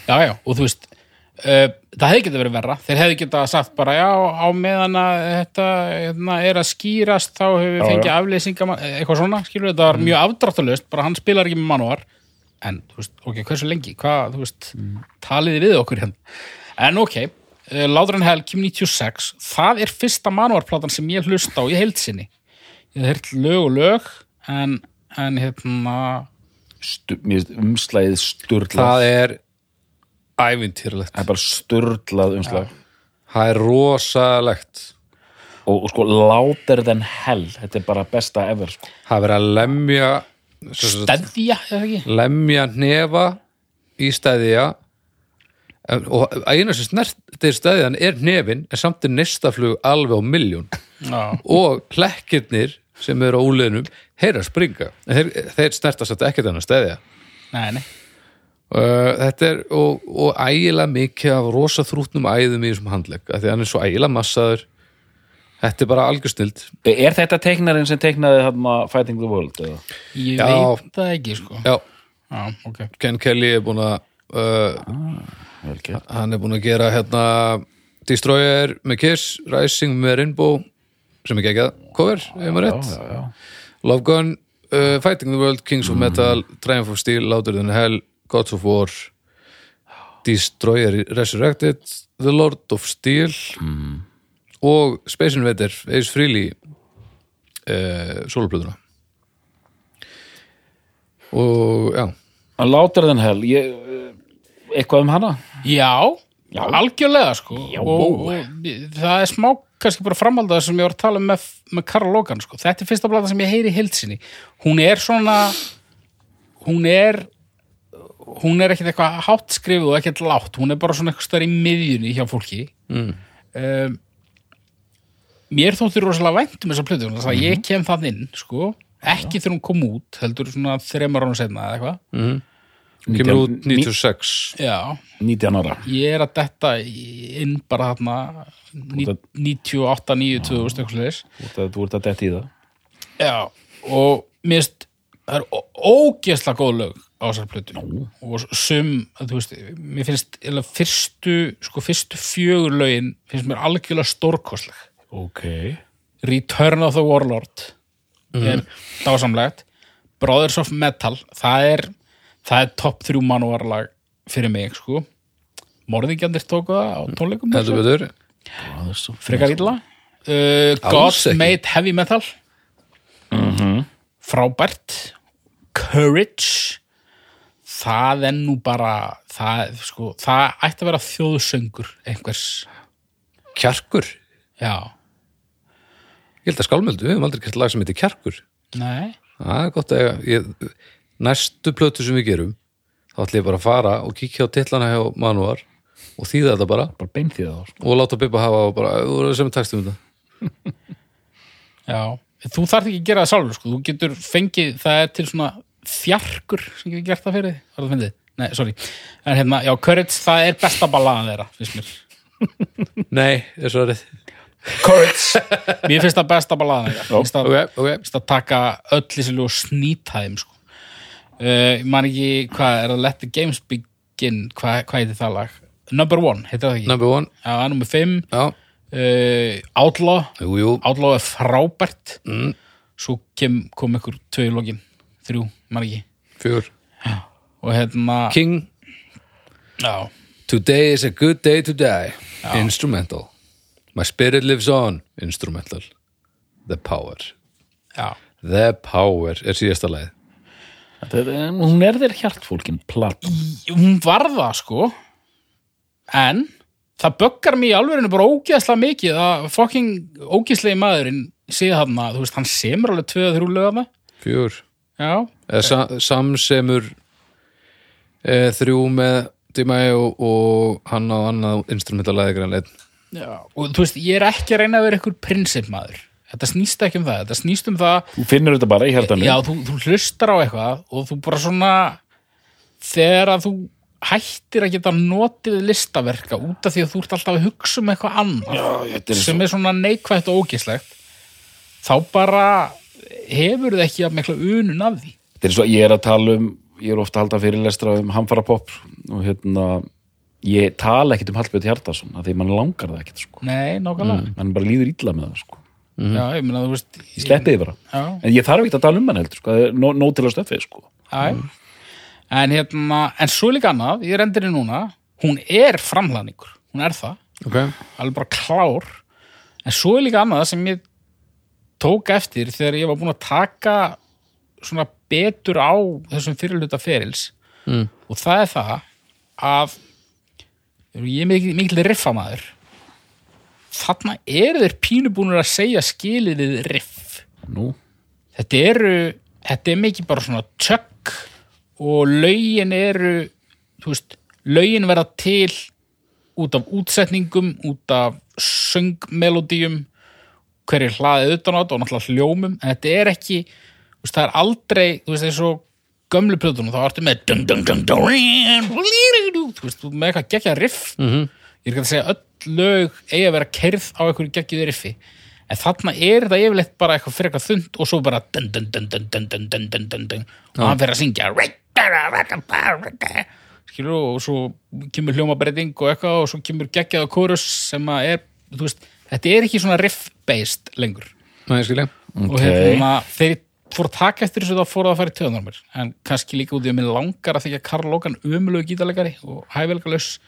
Já, já, og þú veist uh, það hefði getað verið verra. Þeir hefði getað sagt bara, já, á meðan að þetta hérna, er að skýrast þá hefur við fengið afleysinga eitthvað svona, skilur þetta var mjög afdráttalöst bara hann spilar ekki með manúar. En, þú veist, ok, hversu lengi, hvað, þú veist taliði við okkur hérna? En ok, uh, Láður en Hell Kim 96, það er fyrsta manúarplatan sem ég hlusta á í heildsinni ég hef heyrt lög og lög en, en hérna Stu, umslæðið sturlað. Það er ævintýrlegt það er bara sturlað umslag Það er rosalegt. Og, og sko láter than hell þetta er bara besta ever sko. Það er verið að lemja sem sagt, steðja, eða ekki? lemja hnefa í stæðja En- og eina sem snertir stæðjan er hnefin en samt er nestaflug alveg á milljón. Já, og plekkirnir sem eru á úliðnum heyra springa. En þeir, þeir snertast þetta ekkert annað stæðja nei, nei þetta er og, og ægilega mikið af rosa þrútnum æðum í þessum handlegg af því hann er svo ægilega massaður þetta er bara algjörsnild er þetta teiknarinn sem teiknaði Fighting the World eða? Ég Já. veit það ekki, sko. já, Já, ok. Ken Kelly er búin að uh, gert. hann er búin að gera hérna Destroyer með Kiss, Rising með Rainbow sem er geggjað cover, ef maður rétt já, já. Love Gun, uh, Fighting the World Kings of Metal, Triumph of Steel Louder than Hell, Gods of War Destroyer Resurrected The Lord of Steel og Space Invader Ace Frehley uh, soloplöðuna og já Hann láter than hell ég, eh, eitthvað um hana Já, Já. algjörlega, sko. Já. og, og það er smá kannski bara framhaldað sem ég var að tala um með, með Karl Logan, sko. Þetta er fyrsta blata sem ég heyri í heilsinni. Hún er svona, hún er, hún er ekkert eitthvað hátt skrifuð og ekkert látt. Hún er bara svona eitthvað stöður í miðjunni hjá fólki. Mm. Um, mér þóttir rosalega vænt um þessa plötu þannig að ég kem það inn sko, ekki þegar hún kom út heldur svona þremar ára senna eða eitthvað. Kemur út 96 já, 19 ára. Ég er að detta inn bara þarna ní- 98, 9, 2000 eitthvað þú ert að- detti í það. Já, og mér finnst það er ógeðslega góð lög á þessar plötu. Og sum, þú veist, mér finnst fyrstu, sko fyrstu fjögur lögin finnst mér algjörlega stórkostleg. Ok. Return of the Warlord er dásamlegt. Brothers of Metal það er, það er topp þrjú manúarlag fyrir mig sko. Morðingjandir tóku það á tónleikum heldur betur. Frekar illa. Uh, Gods. Made Heavy Metal. Frábært. Courage það er nú bara það, sko, það ætti að vera þjóðsöngur einhvers. Kjarkur, já, ég held að skálmöldu við höfum aldrei gert lag sem heitir Kjarkur. Nei. Það er gott að ég, næstu plötu sem við gerum þá ætlum ég bara að fara og kíkja á titlana hjá Manúar og þýða þetta bara. Bara sko. og láta Bibba hafa og bara, þú voru sem textum þetta. Já, þú þarf ekki að gera það sjálfur sko. þú getur fengið, það er til svona þjarkur sem getur gert það fyrir var það fyndið? Nei, sorry. En hérna, já, Courage, það er besta ballaðan þeirra finnst mér. Nei, er svo reyð Courage, mér finnst það besta ballaðan þeirra. Finnst það, Ok, ok, finnst það taka öll þessi ljóð snýtaðum sko. uh, man ekki, hvað er það Let the Games Begin, hvað, hvað heitir það lag? Number One, heitir það ekki? number one. Já, nummer 5 Já, uh, Outlaw. Jú, jú, Outlaw er frábært. Mm. svo kem, kom ykkur tvö í lokin þrjú, maður ekki. Fjögur. Og hérna, King, Já, Today is a good day to die. Instrumental. My spirit lives on. Instrumental. The power. Já. The power er síðasta leið Þetta er, hún er þér hjartfólkin platan hún var það sko. En það böggar mig í alvegurinu bara ógeðslega mikið að fucking ógeðslegi maðurinn sé þarna, þú veist, hann semur alveg tvö að þrjú lögða Fjör sa samsemur e, þrjú með Dimai og, og hann á annað instrumentalæði grænleit já, og þú veist, ég er ekki að reyna að vera ykkur prinsipmaður þetta snýst ekki um það, þetta snýst um það Þú finnur þetta bara í hjartanum já, þú, þú hlustar á eitthvað og þú bara svona þegar að þú hættir að geta notið listaverka út af því að þú ert alltaf að hugsa um eitthvað annað Já, þetta er sem er svona neikvætt og ógislegt þá bara hefur þið ekki að mikla unun af því? Þetta er svo, ég er að tala um ég er ofta að halda fyrirlestra um hamfara pop og hérna ég tala ekkit um Hallbjörn Hjartarsson af því mann langar það ekkit sko. nei, nákvæmlega. Mann bara líður illa með það sko. já, ég meina, þú veist ég sleppi bara. Já, en ég þarf ekkit að tala um hann heldur sko. það er nó, nó til að stöfið sko. já, en hérna en svo líka annað, ég er endurinn núna. Hún er framhlaningur, hún er það. Ok. Alveg bara klár. En svo er líka annað sem ég tók eftir þegar ég var búin að taka svona betur á þessum fyrirluta ferils. Mm. og það er það að ég er mikil, mikil riffamaður þarna eru þeir pínubúnur að segja skilið við riff. Nú, þetta eru þetta er mikið bara svona tjökk og lögin eru þú veist, lögin verða til út af útsetningum út af söngmelodíum hverju hlaðið utanátt og náttúrulega hljómum en þetta er ekki, veist, það er aldrei þú veist það er svo gömlu plötunum þá ertu með dun, dun, dun, þú veist, þú með eitthvað gegja riff mm -hmm. ég er ekki að segja öll lög eigi að vera kerð á einhverju gegjuði riffi en þarna er það yfirleitt bara eitthvað fyrir eitthvað þund og svo bara og hann fyrir að syngja skilur og svo kemur hljómabreiting og eitthvað og svo kemur gegjaða kórus sem að er, þú veist þetta er ekki svona riff-based lengur. Nei, skilja og Ok. hérna, þeir fór að taka eftir þessu þá fór það að fara í töðunar mér. En kannski líka út í að mér langar að þykja Karl Logan umulegu gítalegari og hæfilegalus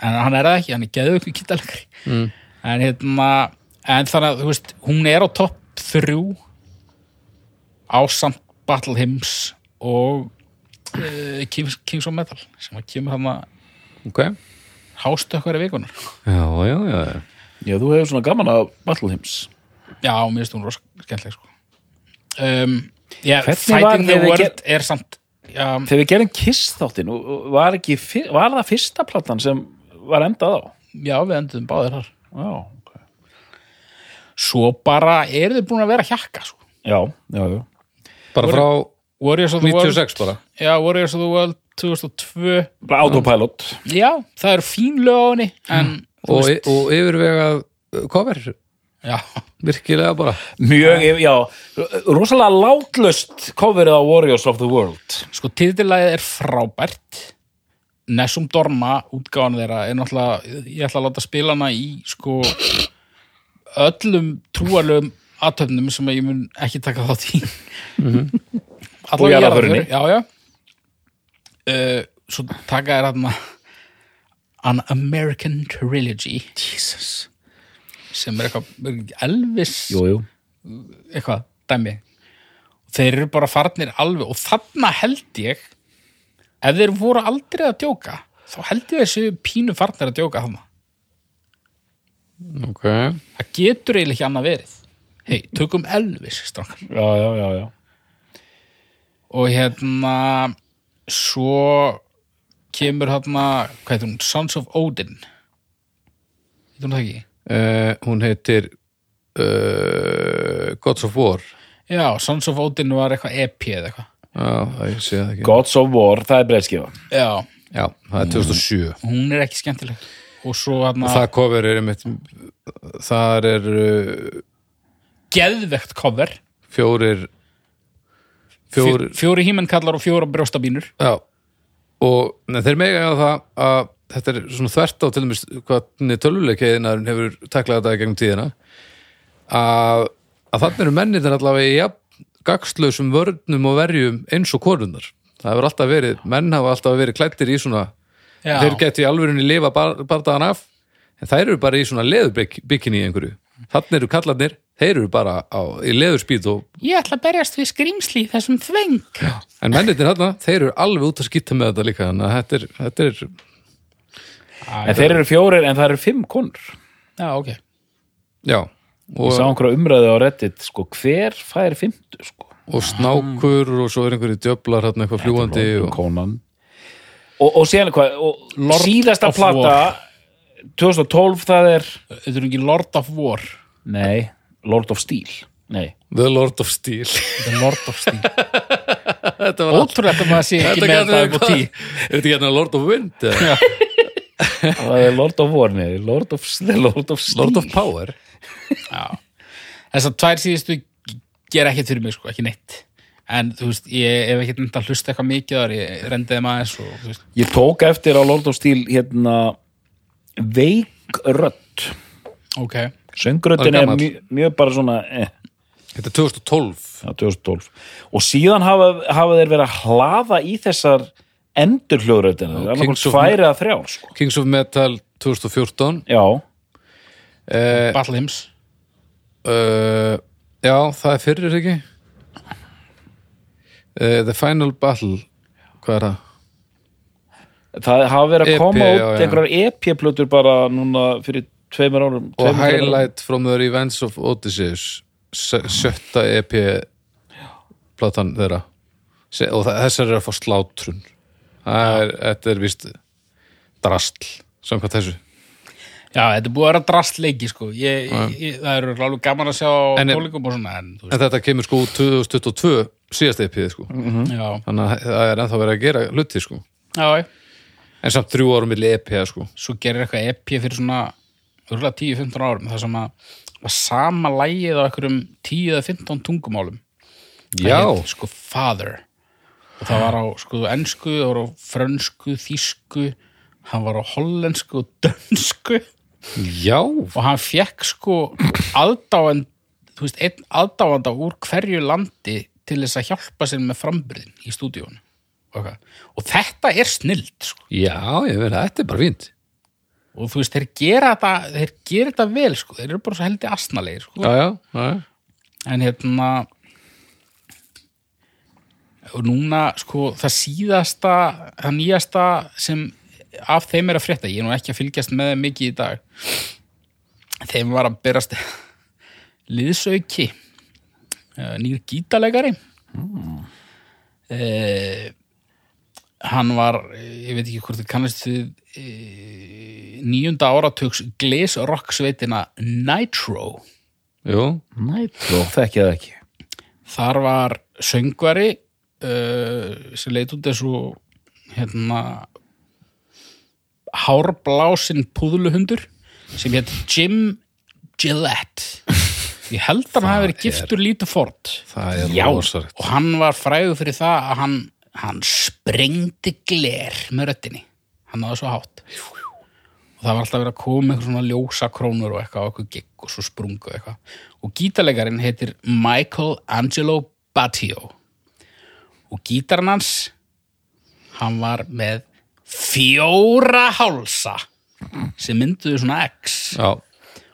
en hann er það ekki, hann er geðvöku gítalegari mm. en hérna en þannig að, þú veist, hún er á topp þrjú ásamt Battle Hymns og uh, Kings, Kings of Metal sem að kemur hann að Ok hástökkari vikunar Já, já, já já, þú hefur svona gaman að Battle Hymns. Já, mér finnst hún rosa skemmtileg sko. um, var Fighting the World get- er samt já, þegar við gerum Kiss þáttinn var, ekki, fyr- var það fyrsta platan sem var endað á? Já, við enduðum báðir þar. Já, ok. Svo bara eru þið búin að vera hjakka sko. já, já, já. Bara frá Warriors of the World 96 bara. Já, Warriors of the World 2002 bara autopilot. Já, það eru fín lög á henni en, þú og, og yfirvegað uh, cover. Já, Virkilega bara. Mjög, já, rosalega látlust coverið á Warriors of the World. Sko, titilæðið er frábært. Nessum Dorma útgáðan þeirra er náttúrulega ég ætla að láta spila hana í sko öllum trúarlegum aðtöfnum sem ég mun ekki taka þátt í. Og jarðarförinni. já, já. Uh, svo taka þér hérna An American Trilogy. Jesus. Sem er eitthvað Elvis? Jú, jú. eitthvað dæmi. Þeir eru bara farnir alveg og þarna held ég ef þeir voru aldrei að djóka þá held ég þessu pínu farnir að djóka þarna. Ok. Það getur eiginlega ekki annað verið. Hei, tökum Elvis strákar. Já, já, já, já. Og hérna svo kemur hérna hvað heitir hún, Sons of Odin. Heitir hún það ekki? uh, Hún heitir uh, Gods of War. Já, Sons of Odin var eitthvað EP eða eitthvað. Já, það ég sé það ekki. Gods of War, það er breyðskifa já, Já, það er 2007 hún er ekki skemmtileg. Og svo hérna og það cover er einmitt þar er uh, geðvegt cover. fjórir fjórir Fjó- fjóri hímennkallar og fjóra brjóstabínur. Já og þeir mega á það að þetta er svona þvert á til dæmis hvernig tölvuleikeiðinarinn hefur taklað þetta gegnum tíðina að, að þannig eru mennir allavega í jafn gagslausum vörnum og verjum eins og konundar það hefur alltaf verið, menn hafa alltaf verið klættir í svona Já. þeir geti í alvörunni lifa bar, bardagan af en þær eru bara í svona leðurbygginni í einhverju þannig eru kallarnir, þeir eru bara á, í leðurspýt og Ég ætla að berjast við skrýmsli í þessum þveng. en mennirnir þarna, þeir eru alveg út að skýta með þetta líka þannig að þetta er, þetta er En þeir eru fjórir en það eru fimm konur Já, ok. já, Ég sá einhverja umræðu á Reddit sko, hver fær fimmtu sko? og snákur og svo er einhverju djöflar hérna eitthvað fljúandi og, Og, og síðan hvað og síðasta plata 2012 það er Þetta er ekki Lord of War. Nei, Lord of Steel Nei, The Lord of Steel er Lord of Steel. þetta var Ótrúlegt að maður sé ekki með það upp á tí. er þetta hérna Lord of Wind eða? það er Lord of War Nei, Lord of, Lord of Steel Lord of Power. Þessar tvær síðustu gera ekkert fyrir mig, sko, ekki neitt. En, þú veist, ég hef ekkert myndið að hlusta eitthvað mikið þar, ég rendiði maður aðeins og, þú veist, Ég tók eftir á Lord of Steel hérna veik rödd ok. Söngröddin Það er mjög, mjög bara svona eh, þetta er 2012 já, 2012 og síðan hafa, hafa þeir verið að hlaða í þessar endur hljóðröddina það er of tvær eða þrjár sko. Kings of Metal 2014 Já, eh, Battle Hymns. uh, já, það er fyrir ekki? Uh, The Final Battle. Hvað er það? það hafa verið að EP, koma út einhverjar EP-plötur bara núna fyrir tveimur árum og tveimur, árum. Highlight from the Revenge of Odysseus sjö- sjötta EP platan þeirra og þessar er að fá slátrun er, þetta er víst drastl, samkvæmt þessu Já, þetta er búið að vera drastleiki, sko. Ég, ég, það eru alveg gaman að sjá En tónleikum og svona, en, en þetta kemur sko út 2022 síðast EP sko. veist, já, þannig að það er ennþá verið að gera hluti sko. já, en samt þrjú árum milli EP sko. svo gerir eitthvað EP fyrir svona örgulega 10-15 árum það sem að var sama lægið á einhverjum 10 eða 15 tungumálum. Það já, hét, sko Father. Og það var á sko ensku, það var á frönsku, þýsku hann var á hollensku og dönsku. Já. Og hann fekk sko aðdáend þú veist, einn aðdáanda úr hverju landi til þess að hjálpa sér með frambyrðin í stúdíónu eitthvað. og þetta er snild sko. já, ég að þetta er bara fínt og þú veist, þeir gera þetta þeir gera þetta vel, sko, þeir eru bara svo heldur asnalegir, sko, já, já, en hérna og núna, sko, það síðasta það nýjasta sem af þeim er að frétta, ég er nú ekki að fylgjast með þeim mikið í dag þeim var að berast liðsauki eh, nýr gítalegari mm. hann var ég veit ekki hvort þið kannast við e, nýjunda áratugs glesrock sveitina Nitro. Jú, Nitro, þekki það ekki. Þar var söngvari uh, sem leit út þessu hérna hárblásin púðluhundur sem hétt Jim Gillette. Ég held að hann hafi verið giftur lítið fort. það er Já, rosalegt. og hann var fræður fyrir það að hann, hann sprengdi gler með röddinni. Hann náði svo hátt og það var alltaf verið að koma eitthvað svona ljósa krónur og eitthvað og eitthvað gigg og svo sprungu eitthvað. Og gítarleikarin heitir Michael Angelo Battio og gítarinn hans hann var með fjóra hálsa sem mynduðu svona X. Já,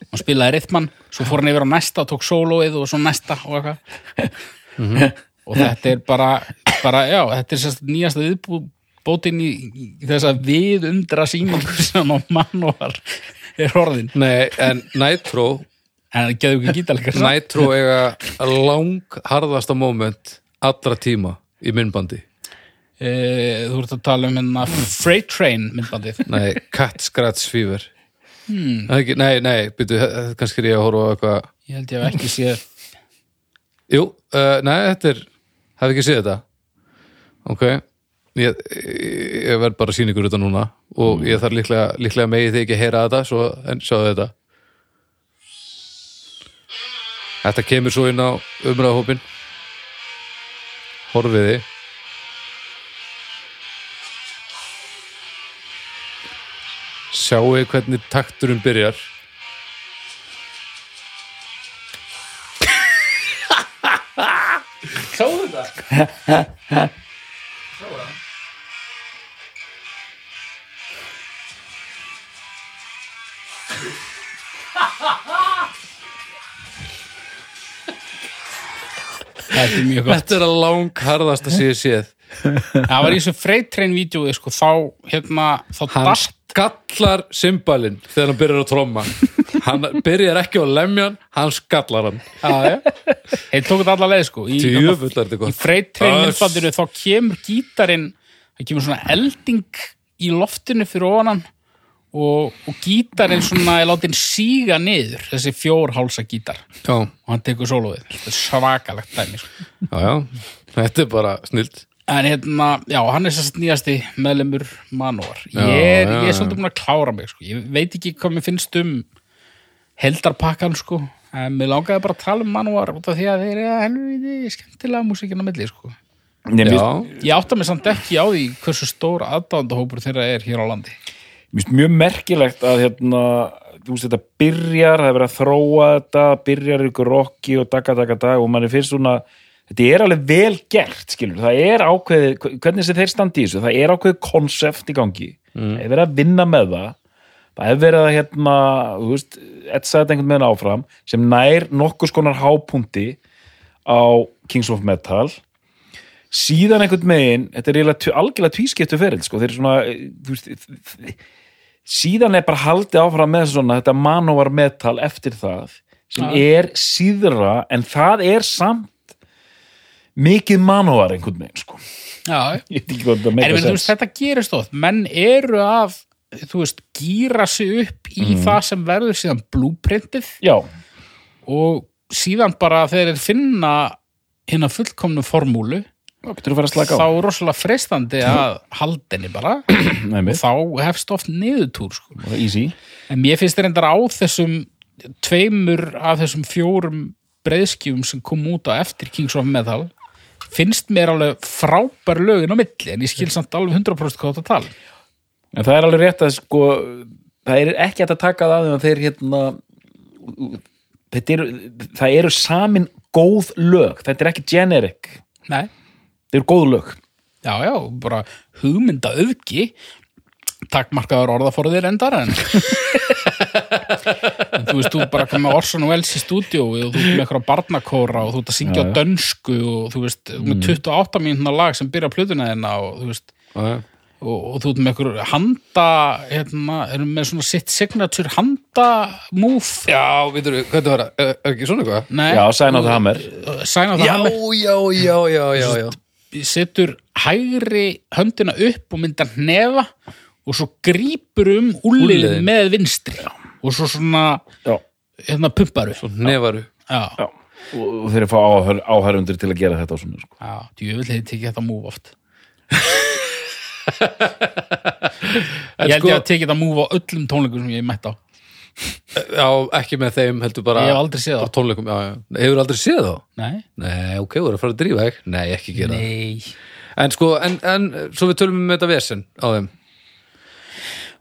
hann spilaði rithman, svo fór hann yfir á næsta og tók sólóið og svo næsta og eitthvað. Og þetta er bara, bara já, þetta er sérst nýjasta viðbótin í, í þess að við undra sýningu sem á mann og var er orðin, nei, en Nitro en það getur ekki gítalega Nitro eiga lang harðasta moment allra tíma í myndbandi. E, þú ert að tala um hérna Freight Train myndbandið. Nei, Cat Scratch Fever. Hmm. ekki, nei, nei, byrju, kannski er ég að horfa á eitthvað ég held ég hef ekki séð. Jú, uh, nei, þetta er hef ekki séð þetta? Ok ég, ég verð bara sýningur þetta núna og ég þarf líklega, líklega megi þið ekki að heyra þetta svo, en sjáðu þetta. Þetta kemur svo inn á umræðahópin horfiði sjáu hvernig takturinn byrjar? Sáðu þetta? þetta er mjög gott. Þetta er að lang harðast að séð séð. Það var í þessu freitrein-vídeói sko, þá, hérna, þá Hann dast skallar symbalinn þegar hann byrjar að tromma. Hann byrjar ekki á lemjan, hann skallar hann. Heil tók þetta alla leið sko í, Djöfull er þetta í gott freitrein Öss. myndbandinu þá kemur gítarinn það kemur svona elding í loftinu fyrir ofan hann og, og gítarinn svona er látin síga niður þessi fjórhálsa gítar. Já, og hann tekur er svakalegt dæmi sko. já, já, þetta er bara snilt. En hérna, já, hann er sérst nýjasti meðlemur Manowar. Ég er, já, ég er svolítið búin að klára mig sko. ég veit ekki hvað mér finnst um heldarpakkan sko. En mér langaði bara að tala um Manowar út af því að þeir eru helviti skemmtilega músíkin á milli sko. Nei, mér Já, ég átta mig samt ekki á því hversu stór aðdándahópur þeirra er hér á landi mjög merkilegt að hérna, þú veist þetta byrjar það er verið að þróa þetta, byrjar ykkur rocki og daga daga dag og manni finnst svona þetta er alveg vel gert skilur, það er ákveðið, hvernig sem þeir standi í þessu það er ákveðið konsept í gangi. Það er verið að vinna með það. Það er verið að hérna, þú veist etsa þetta einhvern veginn áfram sem nær nokkuð skonar hápunti á Kings of Metal síðan einhvern megin þetta er algjörlega tvískiptu feril sko, þeir eru svona eh, veist, síðan er bara haldið áfram með svona þetta manowar metal eftir það sem er síðra en það er samt mikið manowar einhvern veginn sko. já, en þetta gerist oft. Menn eru að þú veist, gýra sig upp í það sem verður síðan blúprintið og síðan bara þeir finna hérna fullkomnu formúlu þá er rosalega freistandi að haldinni bara. Og þá hefst oft niðurtúr sko. en mér finnst þeir endar á þessum tveimur af þessum fjórum breiðskjum sem kom út á eftir Kings of Metal finnst mér alveg frábær lögin á milli en ég skil samt alveg 100% hvað þetta tala. En það er alveg rétt að sko það er ekki hægt að taka það að þeir hérna þetta eru, það eru samin góð lög, þetta er ekki generic. Nei, þetta eru góð lög já, já, bara hugmynda auðgi takkmarkaður orðaforðir endar en en þú veist, þú bara komið með Orson Welles í stúdíu og þú komið eitthvað barnakóra og þú ert að syngja á dönsku og þú veist, þú með 28 mínúna lag sem byrja plötuna þina og þú veist já, já. og, og þú ert með eitthvað handa hérna, erum með svona sitt signature handa move Já, veitur við, hvernig var? Er, er ekki svona eitthvað? Nei, Já, sæn á það hammer sæna það hann já, já, já, já, já. Setur hægri höndina upp og myndar hnefa og svo grípur um úlið Úlliðinn. með vinstri og svo svona Já, hérna pumparu. Svo nefaru. já, já. Og þeir eru fá áhör, áhærundur til að gera þetta og svona sko. já, djúvill hefði tekið þetta move oft. Ég held sko- ég að tekið þetta move á öllum tónleikum sem ég mætt á Já, ekki með þeim, heldur bara ég hef aldrei séð það tónleikum, já, já. Hefur aldrei séð þá? nei, Nei, ok, voru að fara að drífa ekki? Nei, ekki gera það. nei En sko, en, en svo við tölum um þetta vesen á þeim.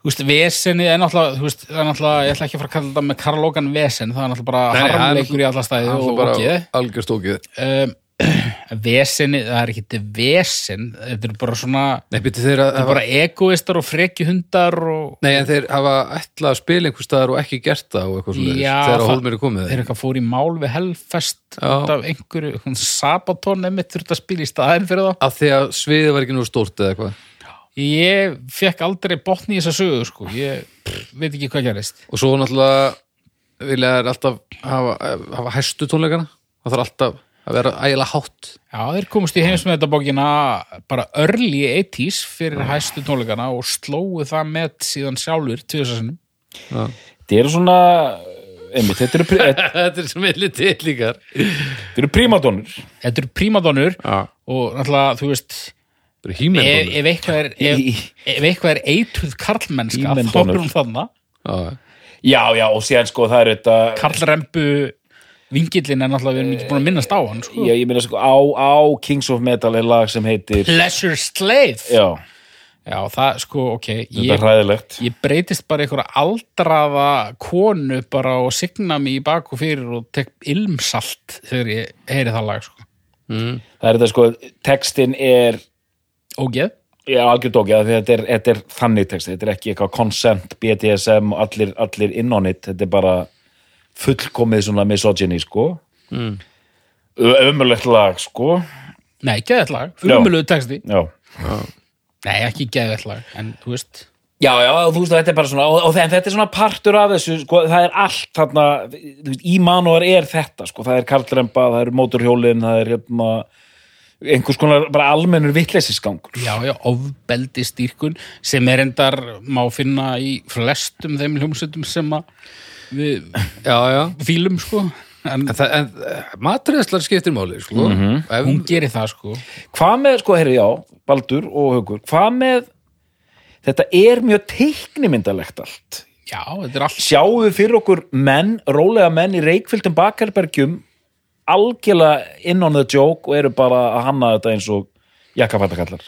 þú veist, vesenið er náttúrulega, þú veist, það er náttúrulega, ég ætla ekki að fara að kalla þetta með Karl Logan vesen, það er náttúrulega bara Nei, nei, það harmleikur í alla stæði Það og er bara okkið. algjör stókið. Um, vesenið, það er ekki vesen, þetta er bara svona, Nei, þetta er bara egoistar og frekjuhundar og Nei, en þeir hafa ætlað að spila einhvers staðar og ekki gert það og eitthvað svona þegar það- hólmir er komið þeir eitthvað fór í mál við út af einhverju, hún Sabaton emitt þurft að spila í staðin fyrir þá. Af því að sviðið var ekki nú stórt eða eitthvað. ég fekk aldrei botni í þessa sögu sko, ég veit ekki hvað gerist. Og svo náttúrulega vilja þær alltaf hafa, hafa hæstu tónleikana. Það þarf alltaf að vera ægilega hátt. já, þeir komust í heimsmeðabókina bara early 80s fyrir hæstu tónleikana og slóu það með síðan sjálfur tviðsarsinnum Þetta eru svona einmitt, þetta eru, þetta Þetta er sem vilja til líkar. eru prímadónur þetta eru prímadonnur Já. og náttúrulega, þú veist eru ef, hímendónur. ef, eitthvað er, ef, ef eitthvað er eitruð karlmennska þá er hún þarna Já, Já, já, og síðan sko það eru þetta Karlrembu vingillin er náttúrulega við erum ekki búin að minnast á hann sko. Já, ég meina sko á, á Kings of Metal er lag sem heitir Pleasure Slave. Já, Já, það sko, ok þetta er ég, hræðilegt. ég breytist bara einhverja aldraða konu bara og signa mig í bak og fyrir og tek ilmsalt þegar ég heyri það lag sko. Það er þetta sko, textin er Ógeð. Já, algjör dókja, því að þetta er, þetta er þannig text, þetta er ekki eitthvað consent, BDSM og allir, allir inn on it, þetta er bara fullkomið svona misogyny, sko. ömulegt lag, sko. Nei, geðvægt lag, frumuluðu texti. Já, Nei, ekki geðvægt lag, en þú veist. Já, já þú veist, þetta er bara svona og, þetta er svona partur af þessu sko, það er allt þarna þú veist, í manúar er þetta, sko, það er karlremba það er mótorhjólin, það er hérna einhvers konar bara almennur vitleysisgangur Já, já, ofbeldi stýrkun sem er endar, má finna í flestum þeim hljómsveitum sem að við Já, já. fílum, sko. En En, en matræðslar skiptir máli, sko. Ef, hún gerir það, sko. Hvað með, sko, herri, já, Baldur og Haukur, hvað með þetta er mjög teiknimyndalegt allt? Já, þetta er allt. Sjáum við fyrir okkur menn, rólega menn í reikfylltum bakherbergjum algjörlega in on the joke og eru bara að hanna þetta eins og jakkafættakallar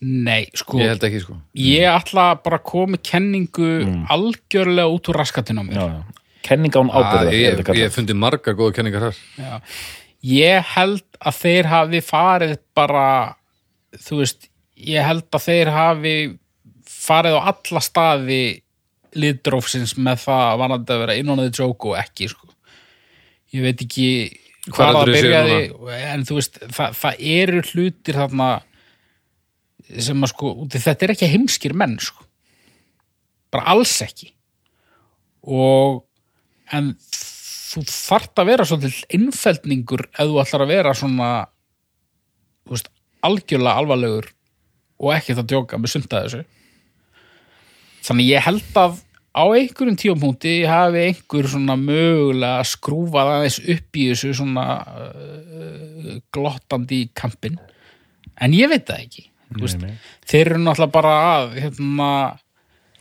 Nei, sko, ég held ekki, sko. ég ætla bara að koma kenningu algjörlega út úr raskatinn á mér já, já. kenninga án Ah, ábyrða ég, ég fundi margar góða kenningar þar. Já. Ég held að þeir hafi farið bara þú veist, ég held að þeir hafi farið á alla staði liðdrófsins með það varandi að vera innónaði joke og ekki sko. ég veit ekki hvað það byrjaði en þú veist, það, það eru hlutir þarna sem að sko, þetta er ekki heimskir menn sko. bara alls ekki. Og en þú þarft að vera svolítið innfeldningur ef þú ætlar að vera svona veist, algjörlega alvarlegur og ekki það djóka með sunda þessu. Þannig ég held að á einhverjum tíumpunkti hafi einhver svona mögulega skrúfað aðeins upp í þessu svona uh, glottandi kampin en ég veit það ekki Þú veist, þeir eru náttúrulega bara að hérna,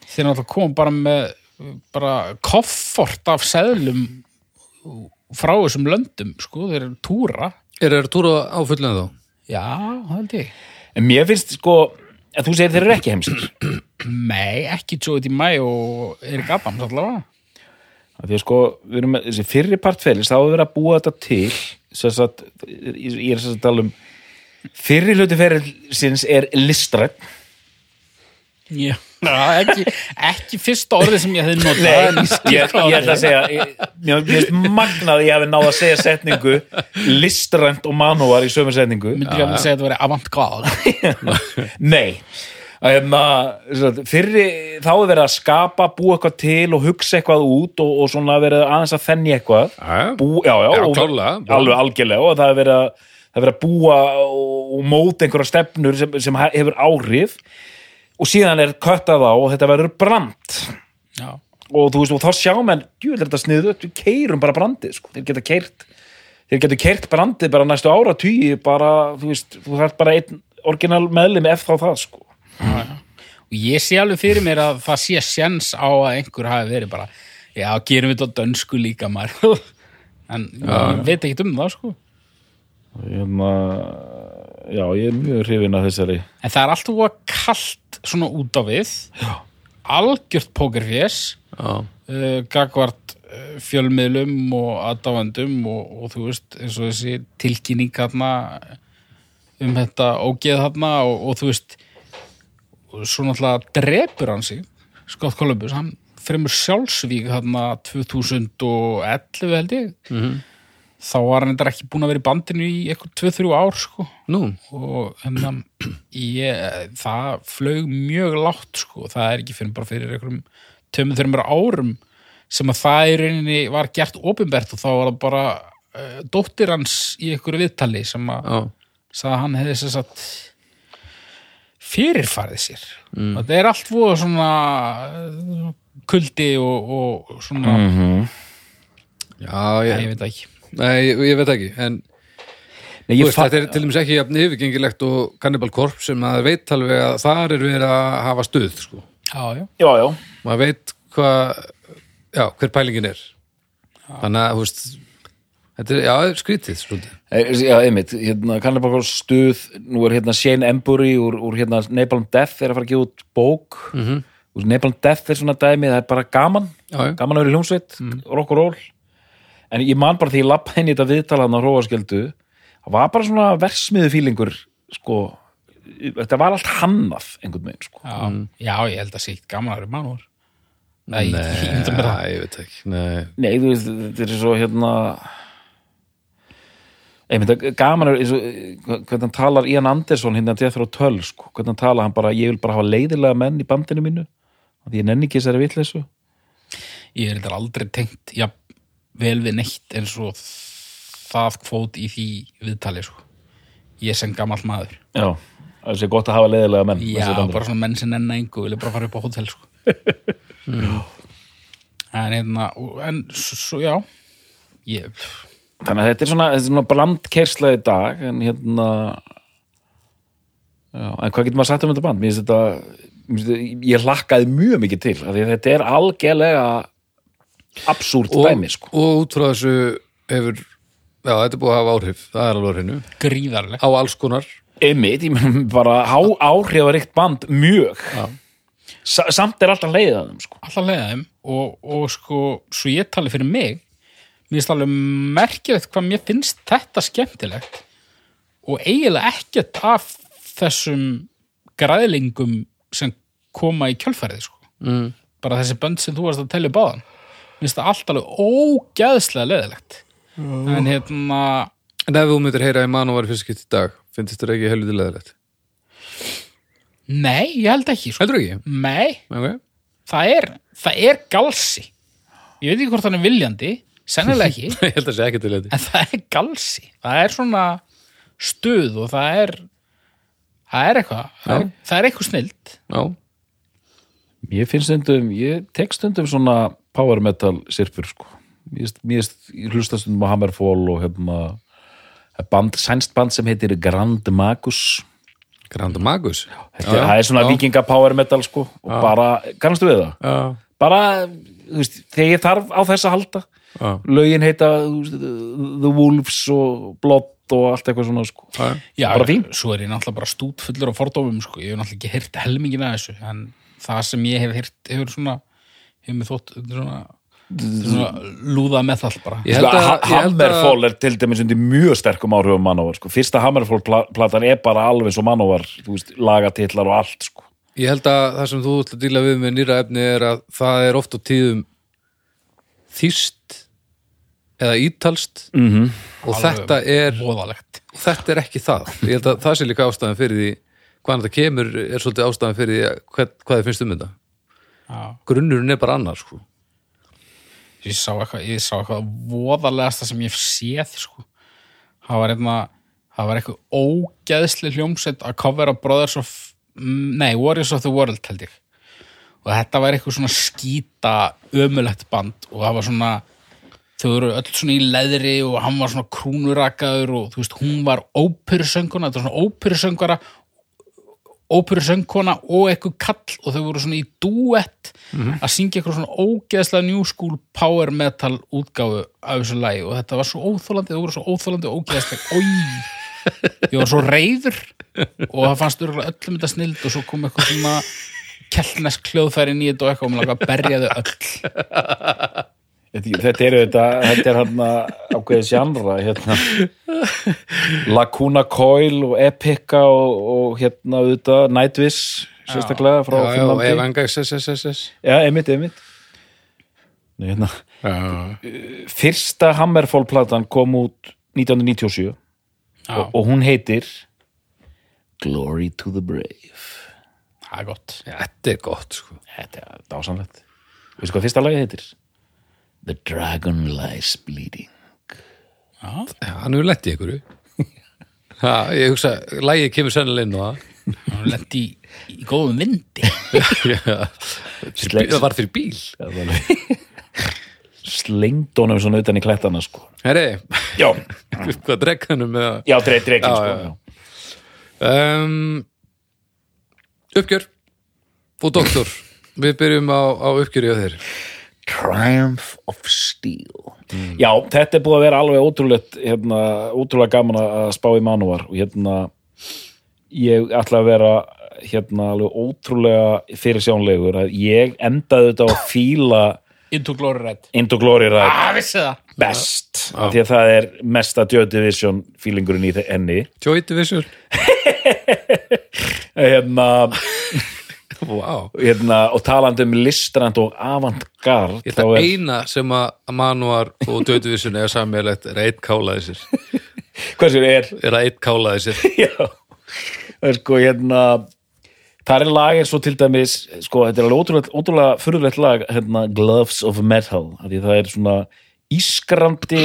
þeir eru náttúrulega koma bara með bara koffort af seðlum frá þessum löndum sko, þeir eru túra Er það túra á fullinu þá? já, það held ég en mér finnst sko að þú segir þeir eru ekki heimskir Nei, ekki Joey D. May og Erik Adams allavega. Af því að sko, við erum með þessi fyrri part félix, þá hefur verið að búa þetta til sem sagt, ég er sem sagt að tala um fyrri hluti ferilsins er listrætt Já. ekki, ekki fyrsta orðið sem ég hefði notað. Nei, ég, ég ætla að segja ég, mér finnst magnað að ég hefði náð að segja setningu listrænt og manúar í sömu setningu Myndi ég að segja að þetta veri avant-garde. Nei sem sagt, fyrri, þá er verið að skapa, búa eitthvað til og hugsa eitthvað út og, og svona verið aðeins að þenni eitthvað Já, Bú, já, já, Já, og- alveg algjörlega og það er verið að, það er verið að búa og, móta einhverja stefnur sem, sem he- hefur áhrif og síðan er köttað á og þetta verður brand Já. og þú veist, og þá sjá menn jú, þetta sniðu, við keirum bara brandið sko. þeir geta keirt þeir geta keirt brandið bara næstu ára tugi bara, þú veist, þú þarf bara einn orginal meðlimi ef þá það sko Og ég sé alveg fyrir mér að það sé sjens á að einhver hafi verið bara, já, gerum við þetta á dönsku líka maður. en ég veit ekki um það, sko. Hérna, já, ég er mjög hrifin af þessari En það er alltaf að kalt svona út á við. Já. Algjört pókerfjess. Já. uh, gagvart uh, fjölmiðlum og aðdáfandum og, og þú veist eins og þessi tilkynning þarna um þetta ógeð þarna og, og þú veist og svo náttúrulega drepur hann sig Scott Columbus, hann fremur sjálfsvík þarna 2011 held ég Mhm. Þá var hann þetta ekki búin að vera í bandinu í eitthvað 2-3 ár sko. Nú, og hennan ég, það flög mjög látt sko, það er ekki fyrir bara fyrir einhverjum tömum þreymur árum sem að það í rauninni var gert opinbert og þá var það bara uh, dóttir hans í einhverju viðtali sem að já. sagði að hann hefði sem sagt fyrirfarið sér. Og þetta er allt voða svona uh, kuldi og, og svona Já, Nei, ég, ég veit það ekki nei, ég, ég veit ekki, en Nei, veist, þetta er til dæmis ekki jafn yfirgengilegt og Cannibal Corpse sem maður veit alveg að þar er verið að hafa stuð sko. já, já. já, já, maður veit hvað já, hver pælingin er þannig að, þú veist þetta er, já, skrítið svolítið. Eh, Já, einmitt, hérna kannabakar stuð, nú er hérna Shane Embury úr, úr hérna Napalm Death er að fara að gefa út bók mm -hmm. Napalm Death er svona dæmi, það er bara gaman Já, já. gaman að vera í hljómsveit, rock og roll en ég man bara því ég lappa inn í þetta viðtalaðan á Róaskjöldu það var bara svona versmiðu fílingur sko, þetta var allt hannað einhvern veginn, sko. Já, já, ég held að sé eitt gaman að vera mannur Nei, ég myndi mér það Nei, ég veit ekki Nei. Nei, þú veist, þetta er svo hérna einmitt, er gaman er eh, hvernig hann talar Ian Anderson hérna að Jethro Tull, sko, hvernig hann talar hann bara, ég vil bara hafa leiðilega menn í bandinu mínu af því ég nenni ekki þessari vitleysu. Ég er þetta aldrei tengt ja, vel við neitt eins og það kvót í því viðtali sko. ég sem gamall maður. Já, það sé gott að hafa leiðilega menn já, bara svona menn sem nenna engu vilja bara fara upp á hótel sko. en hérna en svo, já. Ég, þannig að þetta er svona, þetta er svona blandkersla í dag en hérna já, en hvað getur maður sagt um þetta band? Mér finnst þetta, ég hlakkaði mjög mikið til, þetta er algjörlega absúrt dæmi, sko. og út frá þessu hefur já, þetta er búið að hafa áhrif, það er alveg á hreinu. Gríðarleg á alls konar. Einmitt, ég menn bara há áhrifaríkt band mjög. Sa samt er alltaf leiðið að þeim, sko. Alltaf leiða þeim og, og sko, svo ég tali fyrir mig mér finnst alveg merkilegt hvað mér finnst þetta skemmtilegt og eiginlega ekkert af þessum græðlingum sem koma í kjölfærið sko. mm. bara þessi bönd sem þú varst að telja báðan finnst það allt alveg ógæðslega leðilegt en hérna en ef þú myndir heyra í mann og var fyrst skipt í dag finnst þetta ekki helviti leðilegt nei, ég held ekki sko. heldur ekki? nei, Okay. það er, það er galsi. Ég veit ekki hvort hann er viljandi sennilega ekki. Ég held að sé ekki en það er galsi. Það er svona stuð og það er það er eitthvað það er, það er eitthvað snilt. Já, Ég finn stundum, ég tek stundum svona power metal sirpur sko. Mér finnst- mér finnst- ég hlusta stundum á Hammerfall og hérna band, sænst band sem heitir Grand Magus Grand Magus Þetta, það er svona vikinga power metal sko og bara, kannastu við það? já, Bara, þú veist, þegar ég þarf á þess að halda já, lögin heita veist, The Wolves og Blood og allt eitthvað svona sko já. Já, Bara fín. svo er ég náttúrulega bara stút fullur af fordómum sko. ég hef náttúrulega ekki heyrt helmingin að þessu en það sem ég hef heyrt hefur svona hefur mig þótt þetta er svona, svona lúða með það bara Ég Sko, Hammerfall er til dæmis undir mjög sterkum áhrifum Manowar sko. fyrsta Hammerfall pla- platan er bara alveg svo Manowar, þú veist, lagatitlar og allt sko. Ég held að það sem þú ætla að díla við með nýra efni er að það er oft á tíðum þýst eða ítalst mm -hmm. og Alveg þetta er voðalegt og þetta er ekki það. Ég held að það sé líka ástæðan fyrir því hvaðan þetta kemur er svolítið ástæðan fyrir því að hvað, hvað þið finnst um þetta. Grunnurinn er bara annar sko. ég sá eitthvað, ég sá eitthvað voðalegasta sem ég séð sko. það var eitthvað það var eitthvað ógeðsli hljómsveit að covera Brothers of nei, Warriors of the World held ég og þetta var eitthvað svona skýta ömulegt band og það var svona þau eru öll svona í leðri og hann var svona krúnurakaður og þú veist, hún var óperusönguna, þetta var svona óperusöngara óperusöngkona og eitthvað kall og þau voru svona í duett að syngja eitthvað svona ógeðslega new school power metal útgáfu af þessu lagi og þetta var svo óþólandi þau voru svo óþólandi og ógeðslega ég var svo reyður og það fannst öllum þetta snild og svo kom eitthvað svona kellnesk kljóðfæri nýtt og eitthvað og mér langa að berja þau öll þetta, er þetta, þetta er hérna ákveðið sjánra hérna. Lacuna Coil og Epica og, og hérna auðvitað Nightwish sérstaklega frá Já, já, Finnlandi Evangelis SSSS. Já, einmitt Nei, hérna. Fyrsta Hammerfall-platan kom út 1997 Já, og, og hún heitir Glory to the Brave það er gott þetta er gott sko. Þetta er dásanlegt Veistu hvað fyrsta lagi heitir? The Dragon Lies Bleeding Já, hann hefur lett í einhverju. Ha, ég hugsa, lægið kemur sennilega inn á það. hann lendi í, í góðum vindi Já, það var fyrir bíl. Slengd honum svona utan í klettana sko Herri, Já, hvað það? já, Já, sko já. Um, uppgjör og doktor. Við byrjum á, á uppgjöri á þeir. Triumph of Steel. Já, þetta er búið að vera alveg ótrúlegt hérna, ótrúlega gaman að spá í manúar og hérna ég ætla að vera hérna alveg ótrúlega fyrir sjónlegur að ég endaði þetta að fíla Into Glory Red. Into Glory Ride Ah, best. Af því að það er mesta Joy Division feelingurinn í þe- henni Joy Division. hérna, Wow. hérna, og talandi um listrand og avantgard Ég ætla eina sem að Manuar og Division er sammeðlegt er einn kálaði sér. hversu er er að eitt kálaði sér Já, það er sko hérna það er lag eins og til dæmis sko, þetta er alveg ótrúlega, ótrúlega fyrirlegt lag hérna, Gloves of Metal það er svona ískrandi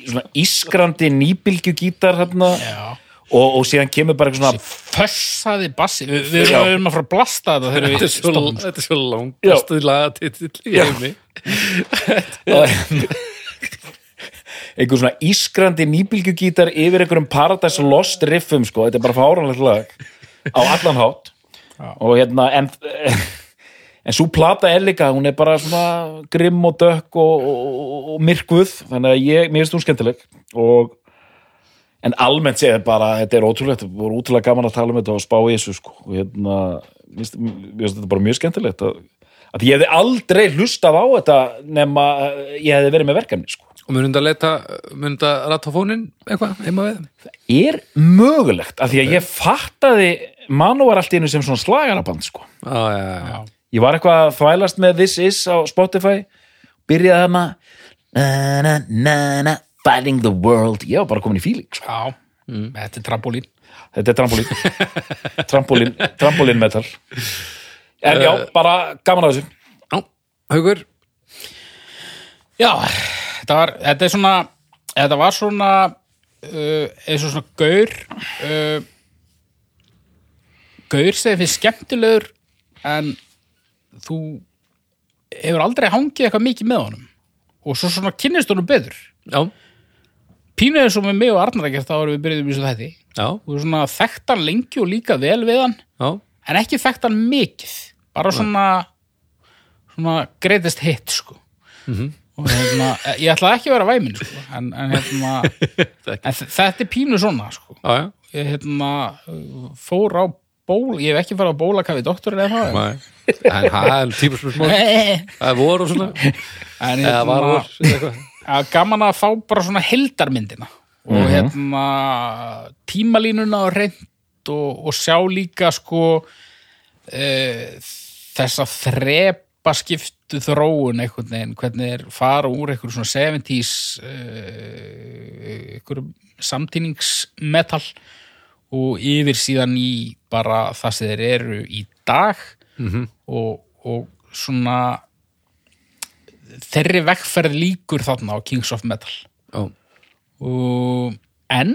svona ískrandi nýbylgju gítar hérna Já. Og, og síðan kemur bara eitthvað svona Fössaði bassi. Við, við Já. erum að fara að blasta þetta þegar þetta við er svo, stoppum þetta er svo langastu lagatitill í heimi. Einhver svona ískrandi nýbylgju gítar yfir einhverjum Paradise Lost riffum sko, þetta er bara fáranlegt lag. Á allan hátt. Og hérna en, en svo plata er líka hún er bara svona grimm og dökk og, og, og myrkvuð. Þannig að ég, mér finnst hún skemmtileg. Og en almennt séð bara, þetta er ótrúlegt það voru útrúlega gaman að tala um þetta og spá í þessu sko, og hérna, mér finnst þetta bara mjög skemmtilegt að, að ég hefði aldrei hlustað á þetta nema eh, ég hefði verið með verkefni sko. og mun þetta leta mun þetta rata fónin eitthvað heima við er mögulegt, af því að ég fattaði Manowar allt í einu sem svona slagaraband sko. já, já, já, já. ég var eitthvað að þvælast með This Is á Spotify byrjaði hana na na na na fighting the world. Ég var bara komin í feeling sko. Já, þetta er trampolín. Þetta er trampolín. Trampolín, trampolín metal. En já, bara gaman að þessu. Já. Haukur, Já, þetta var, þetta er svona þetta var svona uh, eins og svona gaur uh, gaur sem finnst skemmtilegur en þú hefur aldrei hangið eitthvað mikið með honum. Og svo svona kynnist honum betur. Já, pínuð eins og með mig og Arnar ekkert þá erum við byrjuðum í svo þetta já, og svona þekkt hann lengi og líka vel við hann já. en ekki þekkt hann mikið. Bara svona svona greatest hit sko. Og hérna, ég ætla ekki að vera væminn sko, en, en hérna en þetta er pínu svona sko. Já, ég hérna fór á ból, ég hef ekki farið á bólakafi doktorinn eða það en það er típursmál en það er vor og svona. Eða hérna vor eða eitthvað. Að gaman að fá bara svona heldarmyndina og hérna tímalínuna og reynd og, og sjá líka sko e, þessa þrepa skiptu þróun einhvern veginn, hvernig er fara úr einhverjum svona 70s e, einhverjum samtíningsmetal og yfir síðan í bara það sem þeir eru í dag. -hmm. og, og svona þeirri vekkferð líkur þarna á Kings of Metal. Já, og, en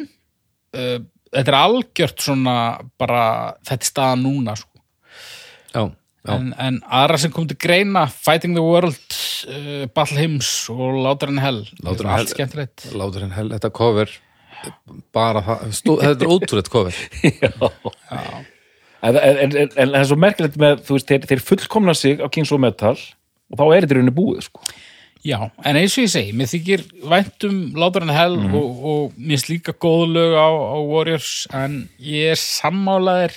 uh, þetta er algjört svona bara þetta staðan núna sko. já, já, en, en aðra sem kom til greina Fighting the World, uh, Battle Hymns og Látur en Hell. Louder er than Hell. þetta cover bara það, stó, þetta er ótrúleitt cover. En, en, en, en, en það er svo merkilegt með þú veist, þeir, þeir fullkomna sig á Kings of Metal og þá er þetta í rauninni búið sko. Já, en eins og ég segi, mér þykir væntum Látur en Hell Mhm. og, og mér finnst líka góð lög á, á Warriors en ég er sammálaðir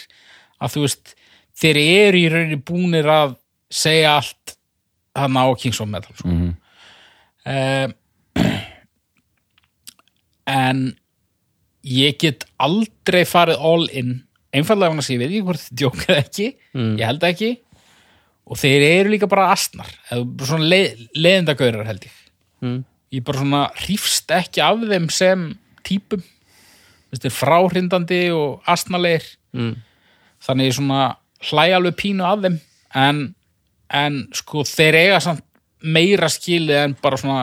að þú veist, þeir eru í rauninni búnir að segja allt hann á Kings of Metal sko. Mm en ég get aldrei farið all in einfallega vegna sem ég veit ekki hvort þið djókað ekki ég held ekki og þeir eru líka bara astnar. Eða svona leið, leiðindagaurar held ég. Mm. ég bara svona hrífst ekki af þeim sem típum. Þeir fráhrindandi og astnalegir. Mm. þannig ég svona hlæja alveg pínu af þeim. En, en sko þeir eiga samt meira skilið en bara svona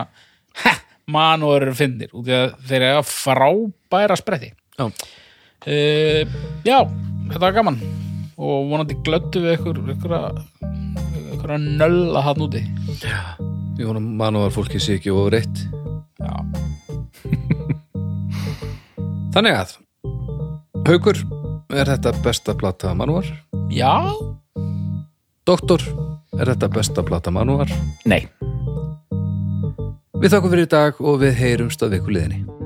ha, mann og eru finnir að þeir eiga frábæra spretti. Já, uh, já, þetta var gaman og vonandi glöttu við ykkur ykkur að ykkur nölla hann úti. Ég vonum manúar fólki sé ekki og reitt já, þannig að Haukur, er þetta besta plata manúar? já. Doktor, er þetta besta plata manúar? nei. Við þakkum fyrir í dag og við heyrumst að viku liðinni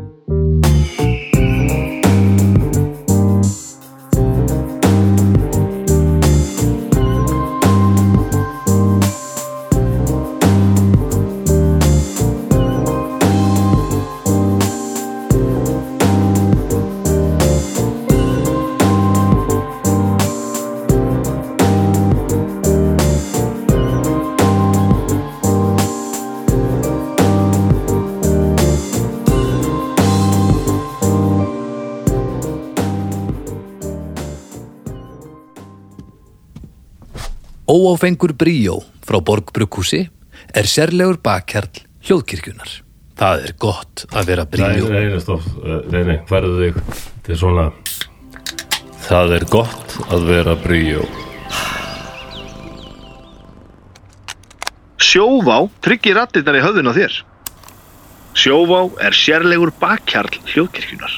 Óáfengur bríó frá Borgbrukkúsi er sérlegur bakkjarl hljóðkirkjunar. Það er gott að vera bríó. nei, nei, stopp, nei, nei, færðu þig Þetta er svona Það er gott að vera bríó Sjóvá tryggir rattirnar í höfðun á þér. Sjóvá er sérlegur bakkjarl hljóðkirkjunar.